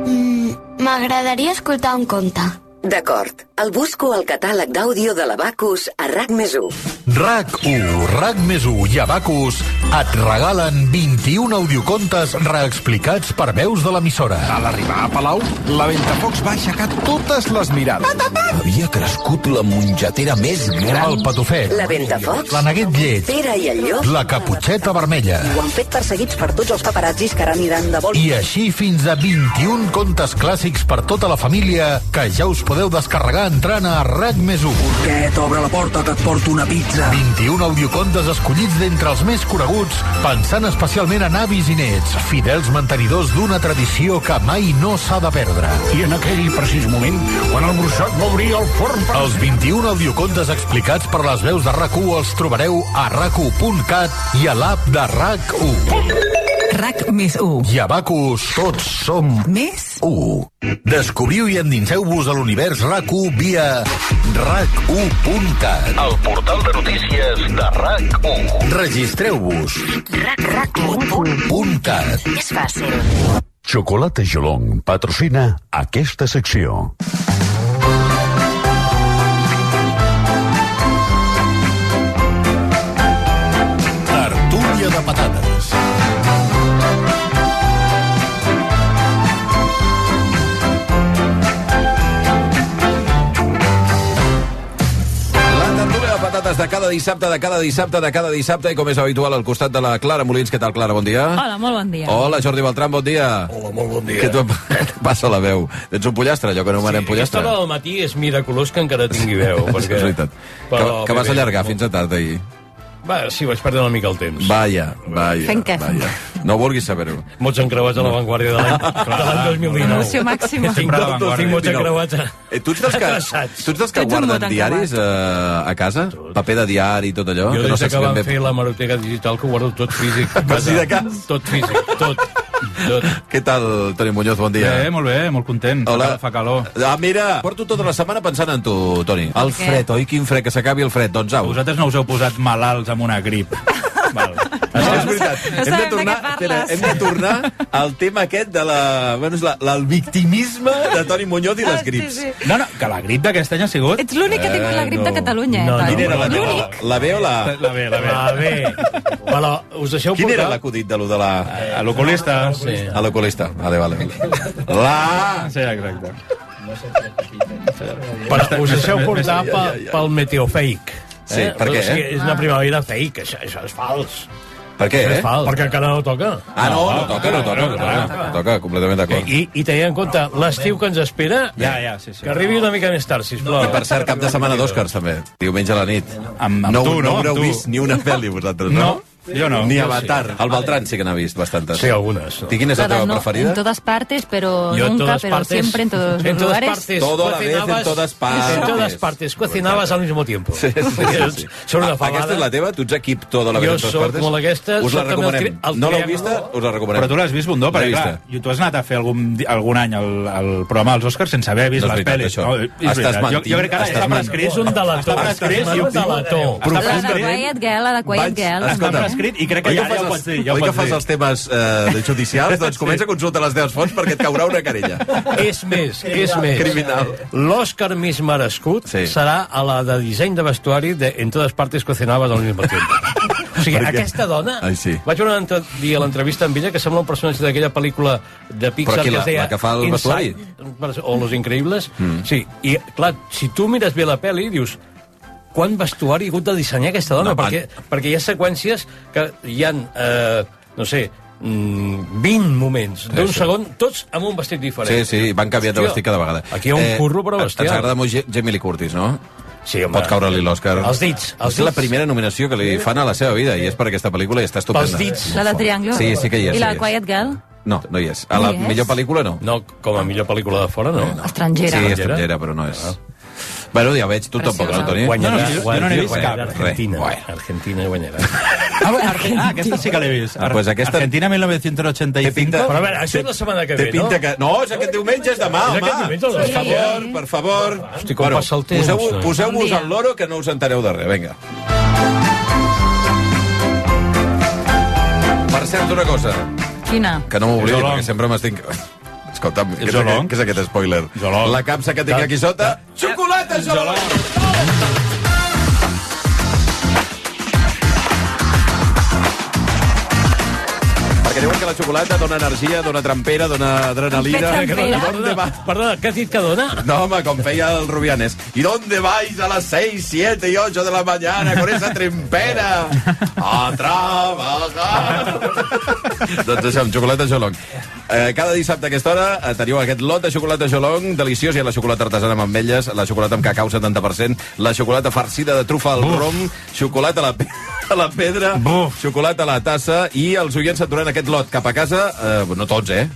Mm, M'agradaria escoltar un conte. D'acord. El busco al catàleg d'àudio de l'Abacus a RAC més 1. RAC1, RAC més 1 i Abacus et regalen 21 audiocontes reexplicats per veus de l'emissora. A l'arribar a Palau, la Ventafocs va aixecar totes les mirades. Havia crescut la mongetera més gran. El patufet. La Ventafocs. La neguet llet. Pere i el llop. La caputxeta vermella. Ho han fet perseguits per tots els paparazzis que ara aniran de vol. I així fins a 21 contes clàssics per tota la família que ja us podeu descarregar entrant a RAC més 1. Porquet, obre la porta que et porto una pizza. 21 audiocontes escollits d'entre els més coneguts, pensant especialment en avis i nets, fidels mantenidors d'una tradició que mai no s'ha de perdre. I en aquell precís moment, quan el bruixot va obrir el forn per... Els 21 audiocontes explicats per les veus de rac els trobareu a rac i a l'app de RAC1. RAC més 1. I a Bacus, tots som Més 1. Descobriu i endinseu-vos a l'univers RAC1 via rac1.cat. El portal de notícies de RAC1. Registreu-vos. RAC1.cat. És fàcil. Xocolata Gelong patrocina aquesta secció. Tertúlia de cada dissabte, de cada dissabte, de cada dissabte, i com és habitual al costat de la Clara Molins. Què tal, Clara? Bon dia. Hola, molt bon dia. Hola, Jordi Beltran, bon dia. Hola, molt bon dia. Què tu passa la veu? Ets un pollastre, allò que anomenem Aquesta pollastre? hora del matí és miraculós que encara tingui veu. perquè... És veritat. Que, Però que bé, vas bé, allargar molt- fins a tard ahir. Va, sí, vaig perdre una mica el temps. Vaja, vaja. Fent què? Vaja. No vulguis saber-ho. Mots encreuats a l'avantguàrdia de l'any de l'any 2019. Emoció màxima. Tinc, Sempre a tot, mots encreuats. a- Eh, tu ets dels que, tu ets dels que Ets un guarden mot diaris eh, a casa? Paper de diari i tot allò? Jo que des saps que ben vam bé- fer la maroteca digital que ho guardo tot físic. Quasi de cas. Tot físic, tot. Què tal, Toni Muñoz? Bon dia. Bé, molt bé, molt content. Hola. Fa calor. Ah, mira, porto tota la setmana pensant en tu, Toni. El fred, oi? Quin fred, que s'acabi el fred. Doncs au. Vosaltres no us heu posat malalts amb una grip. Val. És veritat. No hem, de tornar, espera, hem de tornar al tema aquest de la, bueno, és la, la, el victimisme de Toni Muñoz i les Ah, sí, grips. sí. No, no, que la grip d'aquest any ha sigut... Ets l'únic que ha tingut la grip de Catalunya, eh, No, no, Toni? Era la teva? L'únic. La B o la... La B, la B. Va bé. Però us deixeu Quin portar... era l'acudit de lo de la... A l'oculista. Sí. A l'oculista. Vale, vale. vale. La... Sí, exacte. Però us deixeu portar pel, pel meteofake. Sí, per què, O sigui, eh? és una primavera fake, això, això és fals. Per què, eh? Perquè encara no toca. Ah, no, no toca, no toca, no toca. No toca, completament d'acord. I, i tenint en compte l'estiu que ens espera, Ja, ja, sí, sí. que arribi una mica més tard, sisplau. I per cert, cap de setmana d'Oscars, també. Diumenge a la nit. Amb- amb no, tu, no? no haureu Amb tu. vist ni una pel·li, vosaltres, no? No, jo no. Ni Jo Avatar. El Beltran sí que n'ha vist bastantes. Sí, algunes. I quina és la teva no, preferida? En todas partes, pero Yo nunca, pero partes, siempre en todos los en todas lugares. partes Todo a la vez, en todas partes. En todas partes, cocinabas al mismo tiempo. Sí, sí, sí, sí. Són una fabada. Aquesta és la teva? Tu ets equip todo la vez Jo en todas soc partes? com aquesta, Us la soc el recomanem. tri- el no l'heu vista? Us la recomanem. Però tu l'has vist, Bundó? No Perquè, clar, tu has anat a fer algun, algun any el, el programa dels Oscars sense haver vist No les pel·lis. això. No, és Estàs. Jo, mentint, jo crec que ara està prescrit. És un delator. Està prescrit i un delator. La de. Quiet Girl, la de Quiet Girl. Prescrit i crec que ja, ja ho pots dir. Ja ho oi que fas dir. els temes eh, judicials? Doncs comença a consultar les teves fonts perquè et caurà una querella. És més, és més. Criminal. L'Òscar més merescut Sí. serà a la de disseny de vestuari de En todas partes cocinabas al mismo tiempo. O sigui, Per què? aquesta dona... Ai, sí. Vaig veure un altre dia l'entrevista amb ella que sembla un personatge d'aquella pel·lícula de Pixar Però qui, que es deia la que fa el vestuari? Inside, o Los Increïbles. Mm. Sí, i clar, si tu mires bé la pel·li, dius quant vestuari ha hagut de dissenyar aquesta dona, No, perquè, perquè hi ha seqüències que hi han, eh, no sé, mm, 20 moments d'un sí. segon, tots amb un vestit diferent. Sí, sí, van canviant de vestit cada vegada. Aquí hi ha un curro però bestial. Ens agrada molt Jamie Lee Curtis, no? Sí, home. Pot caure-li l'Òscar. Els dits, els És la primera nominació que li fan a la seva vida i és per aquesta pel·lícula i està estupenda. Pels dits. La de Triangle. Sí, sí que hi és. I la sí. Quiet Girl, No, no hi és. A la No millor pel·lícula no. No, com a millor pel·lícula de fora, no. estrangera. Sí, estrangera, però no és. Bueno, ja veig, tu tampoc, no, Toni? Guanyarà, No, no, jo- jo no n'he vist cap. Argentina. Bueno. Argentina guanyarà. Ah, bueno, Arge- ah, aquesta sí que l'he vist. Ah, pues aquesta- Argentina 1985. Té pinta- Però a veure, això és la setmana que ve, no? pinta que... No, és aquest diumenge, és demà, És home. aquest diumenge. Per favor, per favor. Hosti, com passa el temps, Poseu-vos poseu Bon dia. al loro que no us entereu de res, vinga. Per cert, una cosa, Quina? que no m'oblidi, perquè sempre m'estic... Escolta'm, què és, aquest, què és aquest spoiler? La capsa que tinc aquí sota... Xocolata, Jolong! Perquè diuen que la xocolata dona energia, dona trampera, dona adrenalina... Trampera. ¿Y dónde va? Perdona, què has dit que dona? No, home, com feia el Rubianes. ¿Y dónde vais a las 6, 7 y 8 de la mañana con esa trempera? A trabajar. doncs això, amb xocolata Jolong. Eh, cada dissabte a aquesta hora eh, teniu aquest lot de xocolata Jolong, deliciós. Hi ha la xocolata artesana amb ametlles, la xocolata amb cacau 70%, la xocolata farcida de trufa al rom, xocolata a la, pe a la pedra, Buf. xocolata a la tassa, i els oients s'aturan aquest lot cap a casa, eh, no tots, eh?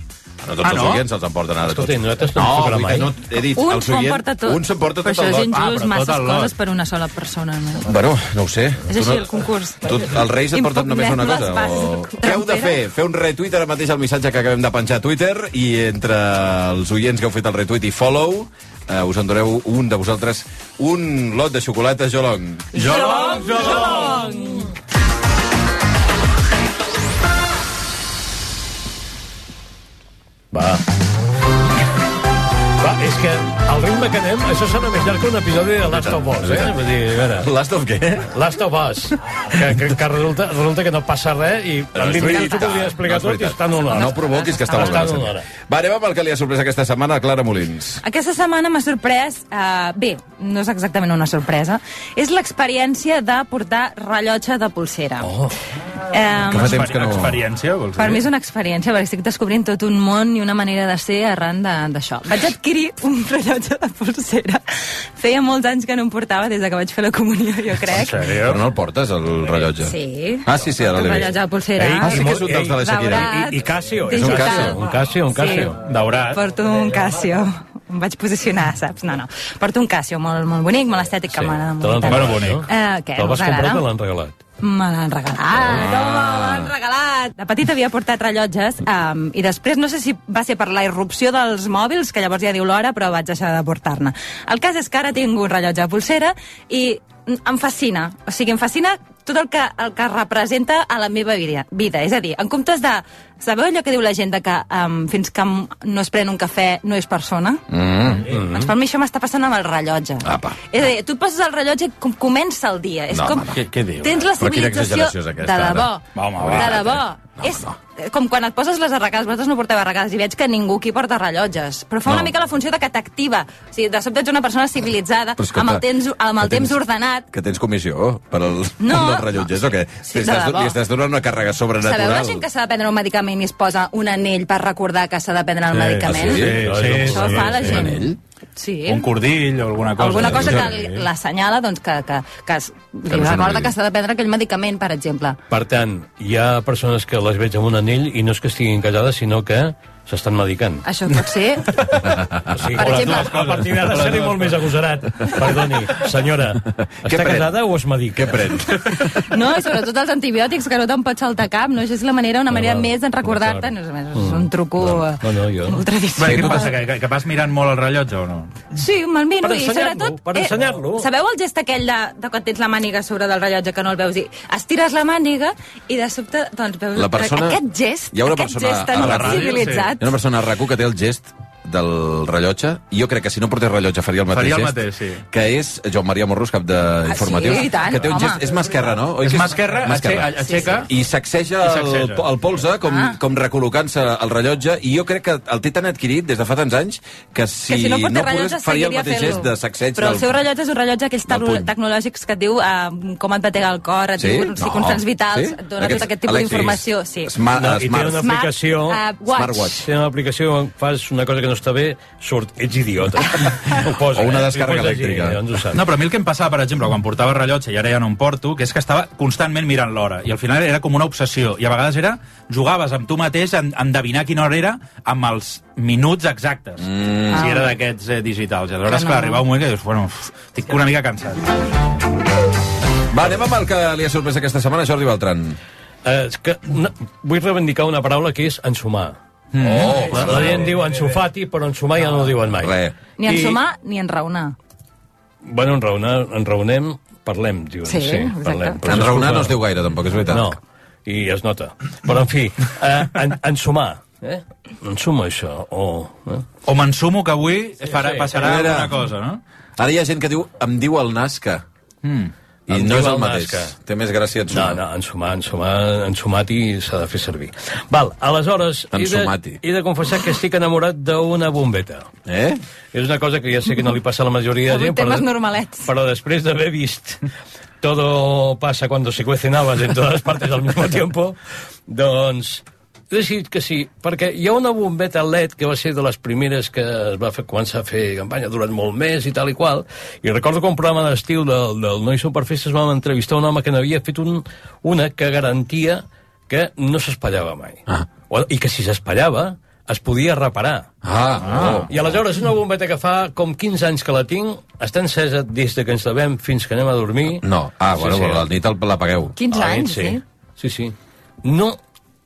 No tots Ah, els no? oients els emporten ara. Escolta, tots. nosaltres no ens tocarà vull dir, mai. No, he dit, Un els s'ho emporta tot. un s'emporta Però tot el això és lot. Ah, injust, però tot masses lot. coses per una sola persona. No? Bueno, no ho sé. És així no- el concurs. Tu, els Reis et porten només una cosa? O... Què heu de fer? Fer un retweet ara mateix al missatge que acabem de penjar a Twitter i entre els oients que heu fet el retweet i follow eh, us endureu un de vosaltres un lot de xocolata Jolong. Jolong, Jolong! Va. Va, és que al ritme que anem, això serà més llarg que un episodi de Last of Us, eh? Vull dir, a veure... Last of què? Last of Us. Que, que, que resulta, resulta que no passa res i en 20 minuts ho podria explicar tot i està en una hora. No provoquis que està molt Està bé. en una hora. Va, anem amb el que li ha sorprès aquesta setmana a Clara Molins. Aquesta setmana m'ha sorprès... Uh, bé, no és exactament una sorpresa. És l'experiència de portar rellotge de pulsera. Oh. Um, Que fa temps que no... Experiència, vols dir? Per mi és una experiència, perquè estic descobrint tot un món i una manera de ser arran d'això. Vaig adquirir un rellotge de pulsera. Feia molts anys que no em portava, des de que vaig fer la comunió, jo crec. Però no el portes, el rellotge? Sí. Ah, sí, sí, ara Un l'he rellotge vist. de pulsera. Ah, sí que és un dels de la Shakira. I, I Casio, és un. Casio, un Casio, un Casio. Sí. Daurat. Porto un Casio. Em vaig posicionar, saps? No, no. Porto un Casio molt, molt bonic, molt estètic, que m'agrada Te l'han molt. regalat, bonic. no? Eh, què, Te'l vas comprar o te l'han regalat? Me l'han regalat, home, me l'han regalat. De petita havia portat rellotges um, i després no sé si va ser per la irrupció dels mòbils, que llavors ja diu l'hora, però vaig deixar de portar-ne. El cas és que ara tinc un rellotge de pulsera i em fascina. O sigui, em fascina tot el que, el que representa a la meva vida. vida. És a dir, en comptes de... Sabeu allò que diu la gent de que um, fins que no es pren un cafè no és persona? Mm. Doncs per mi això m'està passant amb el rellotge. Apa. És a dir, tu et poses el rellotge i com comença el dia. És No, com... home, no. Què- què dius? Tens la Però quina civilització... exageració és aquesta, de debò. Va, home, va. de debò. és com quan et poses les arracades, vosaltres no porteu arracades i veig que ningú aquí porta rellotges, però fa No. una mica la funció de que t'activa. O sigui, de sobte ets una persona civilitzada, Però escolta, amb el temps, amb el que temps tens- ordenat, Que tens comissió per al, No. els rellotgers o què? Sí, estàs, li estàs donant una càrrega sobrenatural. Sabeu la gent que s'ha de prendre un medicament i es posa un anell per recordar que s'ha de prendre el medicament? Ah, sí? Sí, Això sí, fa la sí. gent. Anell? Sí. Un cordill o alguna cosa. Alguna cosa que Sí. l'assenyala doncs, que, que, que, es, li no se recorda que s'ha de prendre aquell medicament, per exemple. Per tant, hi ha persones que les veig amb un anell i no és que estiguin callades, sinó que s'estan medicant. Això pot ser... O sigui, Per exemple- dues coses. a partir d'ara seré molt més agosarat. Perdoni, senyora, està pren? casada o es medica? Què pren? No, i sobretot els antibiòtics, que no te'n pots saltar cap, no? Això és la manera, una manera val. més de recordar-te. No, és, és un truco eh, No, no, jo... molt Bé, tradicional. què et passa, que, que, vas mirant molt el rellotge o no? Sí, me'l miro Per i ensenyar-lo, sobretot... per ensenyar-lo. sabeu el gest aquell de, de quan tens la màniga sobre del rellotge que no el veus i estires la màniga i de sobte doncs veus La persona- aquest gest, Hi ha una aquest gest tan a Hi ha una persona a RAC1 que té el gest del rellotge, i jo crec que si no portés rellotge faria el mateix Faria el gest, mateix, sí. que és Joan Maria Morrus, cap d'informatius, Ah, sí, tant, que té un home. gest... És mà esquerra, no? Oi És mà esquerra, aixeca- aixeca. I sacseja, I sacseja. El, el polze com, Ah. com recol·locant-se el rellotge, i jo crec que el té tan adquirit des de fa tants anys que si, que si no no pogués faria el mateix gest de sacseig Però el del... seu rellotge és un rellotge aquells tecnològics que et diu uh, com et batega el cor, et Sí? diu No. circunstàncies vitals, Sí? et dona Aquests tot aquest tipus d'informació. Sí. Smart, No, I té smart. una Smart, aplicació... uh, watch. Smartwatch. Té una aplicació, fas una cosa que no està bé, surt, ets idiota. Ho posa, O una eh? descàrrega posa elèctrica. No, però a mi el que em passava, per exemple, quan portava rellotge i ara ja no em porto, que és que estava constantment mirant l'hora. I al final era com una obsessió. I a vegades era, jugaves amb tu mateix a endevinar quina hora era amb els minuts exactes. Mm. Si era d'aquests eh, digitals. I aleshores, no. clar, arribava un moment que dius, bueno, uf, estic una mica cansat. Va, anem amb el que li ha sorprès aquesta setmana, Jordi Beltran. Eh, és que una, vull reivindicar una paraula que és ensumar. Mm. Oh, La, la gent diu ensofati, però ensumar ja no ho diuen mai. Res. Ni en I- ni en raonar. Bueno, enraonar, enraonem, parlem, diuen. Sí, exacte. parlem. Però Enraonar no es diu gaire, tampoc, és veritat. No, i es nota. Però, en fi, eh, en, ensumar. Eh? Ensuma això, o... Eh? O m'ensumo que avui farà, sí. passarà A veure. alguna cosa, no? Ara hi ha gent que diu, em diu el Nasca. Mm. I no és el mateix. Nazca. Té més gràcia No, ensumar. no, ensumar, ensumar, ensumati s'ha de fer servir. Val, aleshores, he de, he de confessar que estic enamorat d'una bombeta. Eh? És una cosa que ja sé que no li passa a la majoria de gent, però, normalets. però després d'haver vist todo pasa cuando se cuecen habas en todas partes al mismo tiempo, doncs he decidit que sí, perquè hi ha una bombeta LED que va ser de les primeres que es va fer, començar a fer campanya durant molt més i tal i qual, i recordo que un programa d'estiu del, del Noi Superfestes vam entrevistar un home que n'havia fet un, una que garantia que no s'espallava mai. Ah. O, I que si s'espallava es podia reparar. Ah, ah. I aleshores una bombeta que fa com 15 anys que la tinc, està encesa des de que ens devem fins que anem a dormir. No. Ah, bueno, sí, sí. la nit l'apagueu. 15 Ah, anys, sí. sí. Sí, sí. No,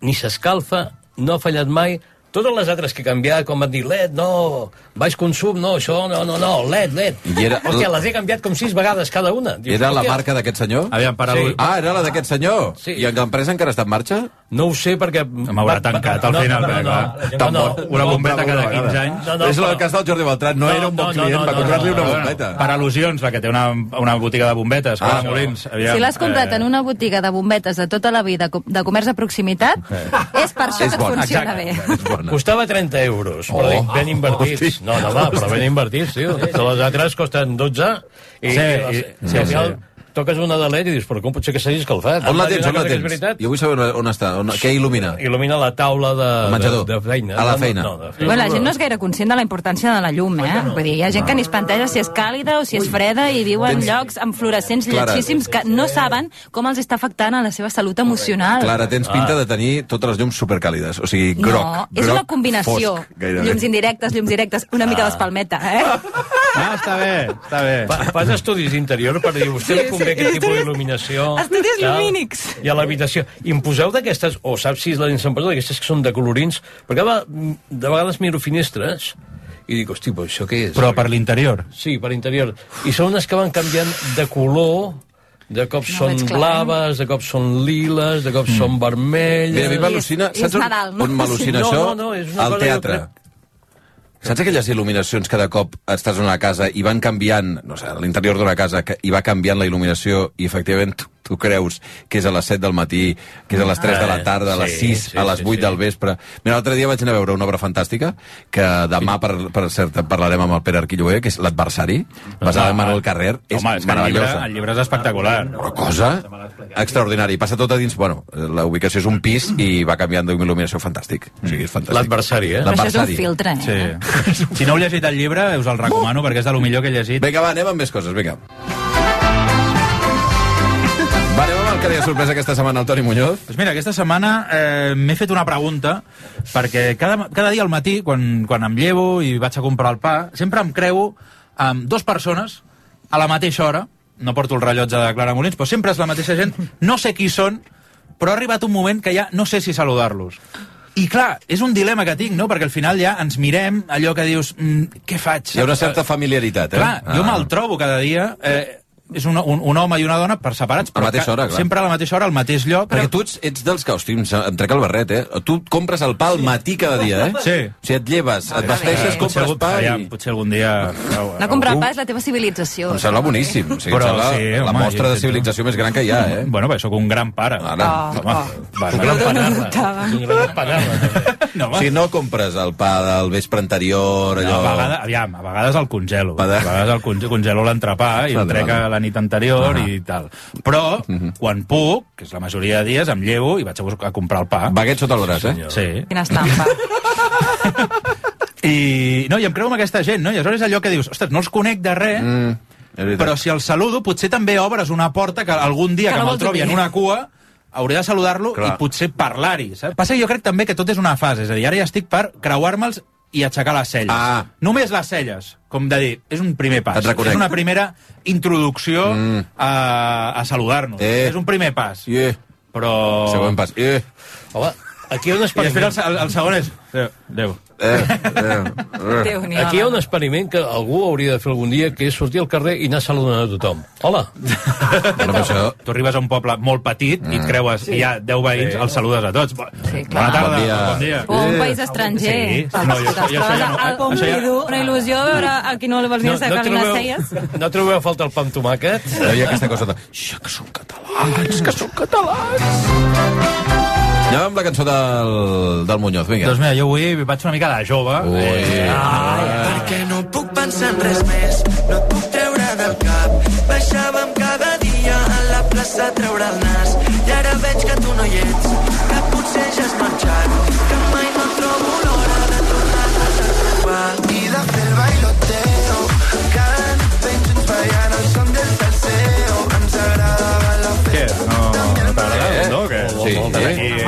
ni s'escalfa, no ha fallat mai. Totes les altres que he canviat, com van dir, LED, no, baix consum, no, això, no, no, no, LED, LED. I era- Hòstia, les he canviat com sis vegades cada una. Dius, Era la marca d'aquest senyor? Aviam, per al... Sí. Ah, era la d'aquest senyor? Sí. I en l'empresa encara està en marxa? No ho sé perquè... M'haurà tancat al final, perquè, clar, no, no, una bombeta cada Una 15 vegada. anys. No, no, és el però- cas del Jordi Beltran. No, No, era un bon no, no, client, no, va no, comprar-li no, una no, bombeta. Per al·lusions, la que té una, una botiga de bombetes, Ah, Molins. Aviam, Si l'has comprat eh, en una botiga de bombetes de tota la vida, de comerç de proximitat, és per això És que et funciona Exacte. bé. Bona. Costava 30 euros, però Oh. dic, ben invertits. Hosti. No, no, va, però ben invertits, tio. De les altres costen 12 i, Sí, i, sí, al final sí. Toques una de LED i dius, però com pot ser que s'hagi escalfat? On la tens? On la tens? Jo vull saber on, on està. On, què il·lumina? Il·lumina la taula de, de, de feina. A la No, feina. No, de feina. Bueno, la gent no és gaire conscient de la importància de la llum, eh? Vull dir, hi ha gent que ni es planteja si és càlida o si és freda i viu en Tens- llocs amb fluorescents lletgíssims que no saben com els està afectant a la seva salut emocional. Clara, tens pinta de tenir totes les llums supercàlides. O sigui, groc. no, és groc una combinació. Fosc, llums indirectes, llums directes, una mica d'espalmeta, eh? Ah, està bé, està bé. Fa, fas estudis d'interior per dir, vostè li convé aquest tipus d'il·luminació. Estudis tal, lumínics. I a l'habitació. I em poseu d'aquestes, o saps si les em poseu d'aquestes que són de colorins, perquè va, de vegades miro finestres i dic, hosti, però això què és? Però per l'interior. Sí, per interior. I són unes que van canviant de color de cop No són eh? blaves, de cop són liles, de cop són vermelles... Mira, a mi m'al·lucina... És- és Saps on, Nadal, no? on m'al·lucina No, això? no, no, és una Al cosa, teatre. crec- Saps aquelles il·luminacions que de cop estàs en una casa i van canviant, no sé, l'interior d'una casa, que, i va canviant la il·luminació i efectivament tu, creus que és a les 7 del matí, que és a les 3 de la tarda, a les Sí, 6, sí, a les sí, 8 sí. del vespre... Mira, l'altre dia vaig anar a veure una obra fantàstica que demà, per, per cert, parlarem amb el Pere Arquilloé, que és L'adversari, basada en Manuel Carrer. És Home, és que el llibre, meravellosa. el llibre és espectacular. Una cosa extraordinària. I passa tot a dins... Bueno, la ubicació és un pis i va canviant d'il·luminació fantàstic. O sigui, és fantàstic. L'adversari, eh? Però això és un filtre, eh? Sí. si no heu llegit el llibre, us el recomano perquè és de lo millor que he llegit. Vinga, va, anem amb més coses, vinga. Que li ha sorprès aquesta setmana al Toni Muñoz. Doncs mira, aquesta setmana eh, m'he fet una pregunta, perquè cada, cada dia al matí, quan, quan em llevo i vaig a comprar el pa, sempre em creu amb dues persones a la mateixa hora, no porto el rellotge de Clara Molins, però sempre és la mateixa gent, no sé qui són, però ha arribat un moment que ja no sé si saludar-los. I clar, és un dilema que tinc, no? Perquè al final ja ens mirem allò que dius, mm, què faig? Hi ha una certa familiaritat, eh? Clar, jo me'l trobo cada dia... Eh, és un, un, un home i una dona per separats, A la mateixa hora, clar. sempre a la mateixa hora, al mateix lloc. Perquè tu ets, ets dels que, hosti, em, trec el barret, eh? Tu compres el pa al matí cada dia, eh? Sí. O sigui, et lleves, et vesteixes, potser, compres pa aviam, i... potser algun dia... No comprar pa és la teva civilització. Em sembla boníssim. O sigui, Però em sembla sí, la home, mostra de civilització més gran que hi ha, eh? Bueno, perquè sóc un gran pare. Ara, Oh, home. oh. Va, Un no, gran panarra. dubtava. Un gran panarra. no, O sigui, no compres el pa del vespre anterior, allò... No, a vegades, aviam, a vegades el congelo. Pa A vegades el congelo, l'entrepà i el trec a la nit anterior Ah. i tal. Però, Mhm. quan puc, que és la majoria de dies, em llevo i vaig a, buscar, a comprar el pa. Baguet sota el braç, eh? Sí. Quina estampa. I, no, i em creu amb aquesta gent, no? I aleshores és allò que dius, ostres, no els conec de res, Mm, però si el saludo, potser també obres una porta que algun dia Que que, no me'l trobi obrir. en una cua hauré de saludar-lo i potser parlar-hi, saps? Passa que jo crec també que tot és una fase, és a dir, ara ja estic per creuar-me'ls i aixecar les celles. Ah. Només les celles, com de dir, és un primer pas. És una primera introducció Mm. a, a saludar-nos. Eh. És un primer pas. Yeah. Però... Següent pas. Eh, Home, aquí hi ha un I després el, experiment. el, el segon és... Adéu. Adéu. eh, eh. Déu-n'hi, Aquí hi ha un experiment que algú hauria de fer algun dia, que és sortir al carrer i anar saludant a tothom. Hola. Bueno, però això... Tu arribes a un poble molt petit i et creues, i hi ha 10 veïns, els saludes a tots. Sí, clar. Bona tarda, Bon dia. bon dia. O un país estranger. Sí. No, jo- jo no- Al això ja- convido, una il·lusió veure a qui no li vols ni aixecar les celles. no trobeu a falta el pa amb tomàquet? Hi havia aquesta cosa de... Que són catalans, que són catalans. Anem amb la cançó del, del Muñoz, vinga. Doncs mira, jo avui vaig una mica de jove. Ui. Eh, Perquè no puc pensar en res més, no et puc treure del cap. Baixàvem cada dia a la plaça a treure el nas. I ara veig que tu no hi ets, que potser ja has marxat, que mai no trobo l'hora de tornar-nos a trobar. I de fer el bailoteo, cada nit veig uns ballant el som del salseo. Ens agradava la què? No, no t'agrada, no? Que, Sí. Home,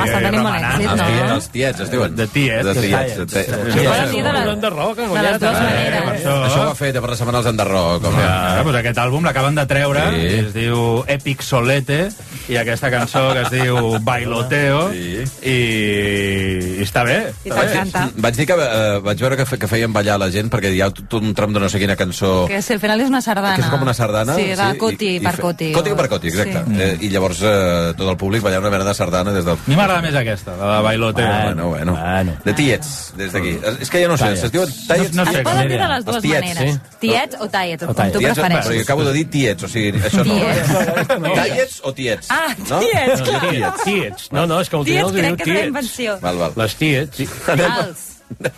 està tenint bon èxit, Els, no? tiets, els tiets, es diuen. De tiets, De de tiets. tiets. De Sí, tiets. de, Joan de les dues eh? maneres. Això ho ha fet per la setmana els Enderroc, home. Ja, doncs aquest àlbum l'acaben de treure, Sí. sí. es diu Epic Solete, i aquesta cançó que es diu Bailoteo, Sí. i, i està bé. I t'encanta. Vaig dir que eh, vaig veure que, fe, que feien ballar la gent perquè hi ha tot un tram de no sé quina cançó Que si al final és una sardana. que és com una sardana. Sí, de coti per coti. Coti per coti, exacte. Sí. Eh, I llavors eh, tot el públic ballant una mena de sardana des del... A mi m'agrada més aquesta, la de Bailoteo. Bueno, bueno. bueno. De tiets, des d'aquí. És- És que ja no sé, es diuen tiets? No, no sé, Es poden dir de les Els dues tiets, maneres. sí. Tiets o tallets, com tu Tiets, però jo prefereixes. acabo de dir tiets, o sigui, això no. Tiets. Tiets o tiets? Ah, no? tiets, clar. Tiets, tiets. No, no, és que el Tiets diu crec que és tiets. invenció. Val, val. Les tiets. Els,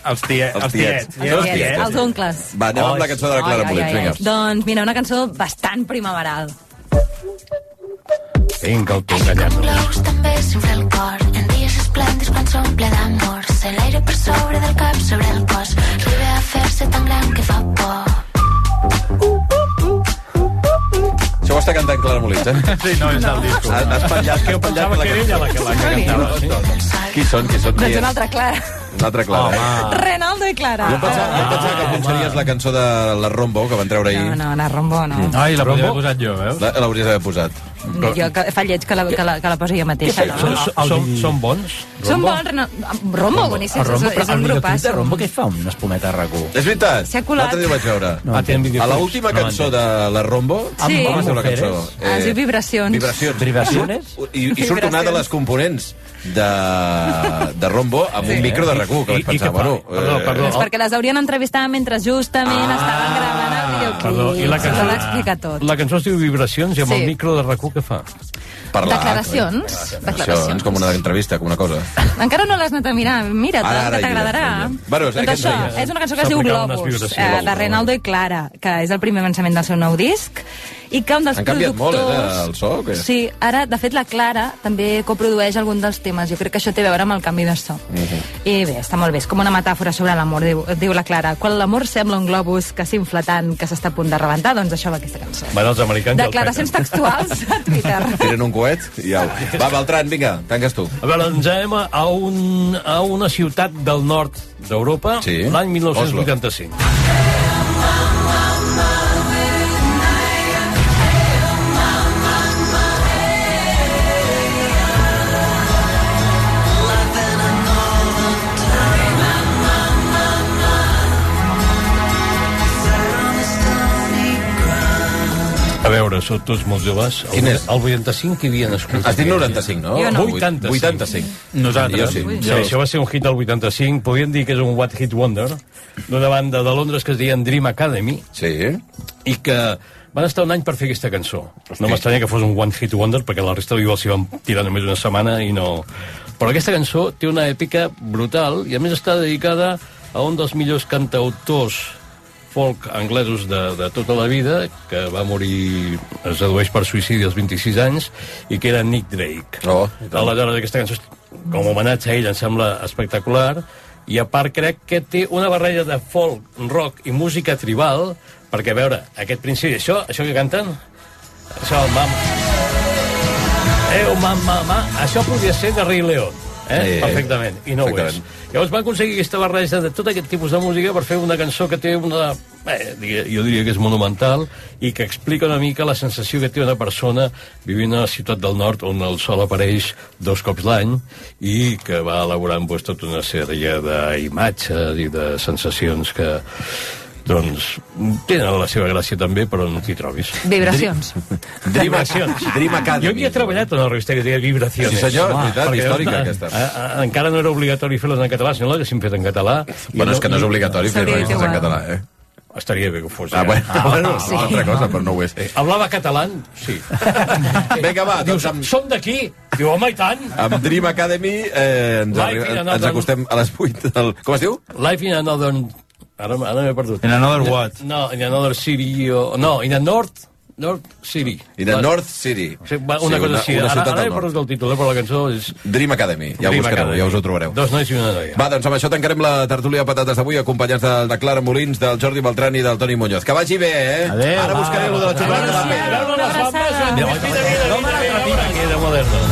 Els, tie, Els els tiets. tiets. Els els, tiets. tiets, els oncles. Va, anem amb la cançó de la Clara Molins, vinga. Doncs mira, una cançó bastant primaveral. Vinga, el tu enganyant. Claus també s'infla el cor en dies esplèndids quan s'omple d'amor se l'aire per sobre del cap sobre el cos arriba a fer-se tan gran que fa por Això ho està cantant Clara Molins, eh? Sí, no, és del disco. Has, has patllat, que heu patllat la que era ella la que la que cantava. sí. Qui són, qui són? Doncs una altra clara. una altra clara. eh? Renaldo i Clara. Jo pensava, jo pensava que punxaries la cançó de la Rombo, que van treure ahir. No, no, la Rombo no. Ai, la podria haver posat jo, veus? La- L'hauries d'haver posat. Jo que fa lleig que la, que la, que la posi jo mateixa. No? són, són, són bons? Són bons, Renal... Rombo, boníssim, és, és, és un grupasso. Rombo què fa una espumeta a rac És veritat, S'ha colat. l'altre dia ho vaig veure. No, Ah, tenen a l'última No cançó de la Rombo, Sí. com es diu la cançó? Ah, es diu Vibracions. Vibracions. Vibraciones? I, i surt una de les components de, de Rombo amb un micro de RAC1, que vaig I- i pensar, què fa? bueno... Perdó, perdó. És perquè les haurien entrevistat mentre justament estaven gravant el videoclip. Perdó, i la Se cançó, l'ha explicat tot. la cançó es diu Vibracions i amb Sí. el micro de rac què fa? Parlar. Declaracions. Declaracions, Declaracions. com una entrevista, com una cosa. Encara no l'has anat a mirar. Mira, Ara, ara que t'agradarà. Bueno, doncs això, és una cançó que es diu Globus, eh, de Renaldo i Clara, que és el primer avançament del seu nou disc, i que un dels Han canviat molt, productors... eh, el so, o què? Sí, ara, de fet, la Clara també coprodueix algun dels temes. Jo crec que això té a veure amb el canvi de so. Mhm. I bé, està molt bé, és com una metàfora sobre l'amor, diu, diu la Clara. Quan l'amor sembla un globus que s'infla tant que s'està a punt de rebentar, doncs això va aquesta cançó. Bueno, els americans Declaracions ja el textuals a Twitter. Tiren un coet i au. Va, Beltran, vinga, tanques tu. A veure, ens anem a, un, a una ciutat del nord d'Europa Sí. l'any 1985. A veure, sou tots molt joves. El, Quin és? El 85 que havia nascut. Has dit 95, no? Jo no. 85. 85. Nosaltres. Jo sí. Sí, això va ser un hit del 85. Podríem dir que és un What Hit Wonder d'una banda de Londres que es deien Dream Academy Sí. i que van estar un any per fer aquesta cançó. No m'estranya que fos un One Hit Wonder perquè la resta d'igual s'hi van tirar només una setmana i no... Però aquesta cançó té una èpica brutal i a més està dedicada a un dels millors cantautors folk anglesos de, de tota la vida, que va morir, es redueix per suïcidi als 26 anys, i que era Nick Drake. Oh. Aleshores, aquesta cançó, com a homenatge a ell, em sembla espectacular, i a part crec que té una barreja de folk, rock i música tribal, perquè, a veure, aquest principi, això, això que canten, això, mam... Eh, oh, mam, mam, mam, això podria ser de Rei León, eh? Sí, Perfectament, i no ho és. perfectament. Llavors van aconseguir aquesta barreja de tot aquest tipus de música per fer una cançó que té una... Eh, jo diria que és monumental i que explica una mica la sensació que té una persona vivint a la ciutat del nord on el sol apareix dos cops l'any i que va elaborant pues, tota una sèrie d'imatges i de sensacions que doncs tenen la seva gràcia també, però no t'hi trobis. Vibracions. Vibracions. Dream Academy. Jo havia treballat en una revista que deia Vibracions. Sí, senyor, és veritat, històrica, eh, aquesta. eh, encara no era obligatori fer-les en català, si no l'haguéssim fet en català. i Bueno, és que no és obligatori fer revistes en català, eh? Estaria bé que ho fos. Ah, eh? bueno, ah, bueno sí. una altra cosa, però no ho és. Hablava català? Sí. Vinga, va, Dius, doncs amb, som d'aquí? Diu, home, i tant. amb Dream Academy eh, ens, Life arri- in ens acostem a les 8 del... Com es diu? Life in another... Ara, ara m'he perdut. In another what? No, in another city. O... No, in a north... North City. In the North City. Sí, una Sí, cosa una- així. una Ara, ciutat ara del he perdut el títol, eh, però la cançó és... Dream Academy, ja ho Dream buscareu, Academy. ja us ho trobareu. Dos nois i una noia. Va, doncs amb això tancarem la tertúlia de patates d'avui, acompanyats de, de Clara Molins, del Jordi Beltran i del Toni Muñoz. Que vagi bé, eh? Adéu, Ara buscaré lo de la xocolata de la pedra. Veure les bambes, mira, mira, mira, mira, mira, que de moderna.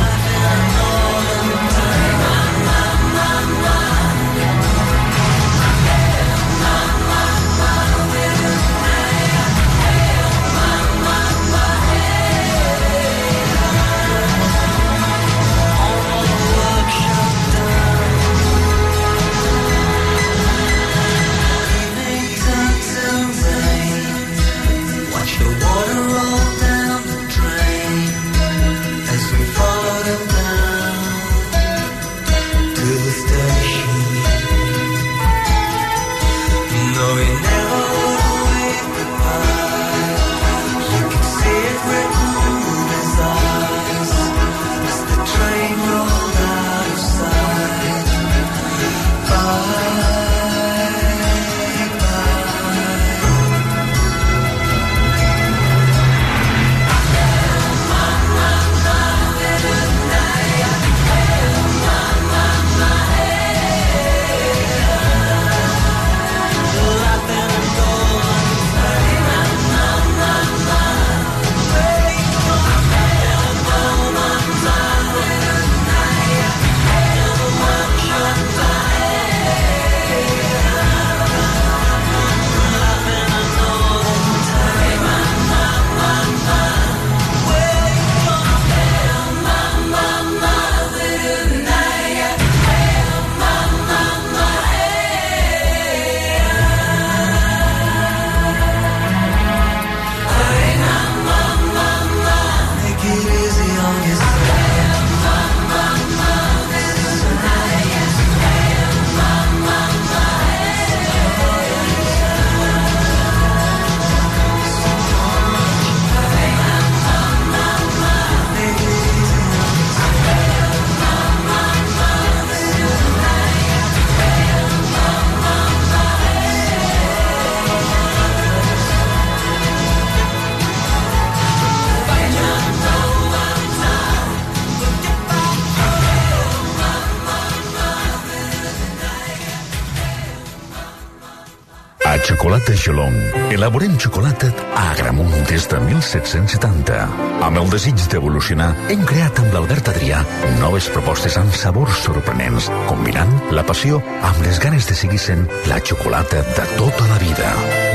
Xocolata Gelong elaborem xocolata a Agramunt des de 1770. Amb el desig d'evolucionar, hem creat amb l'Albert Adrià noves propostes amb sabors sorprenents, combinant la passió amb les ganes de seguir sent la xocolata de tota la vida.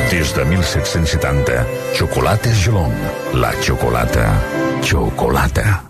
Des de 1770, Xocolates Gelong. La xocolata. Xocolata.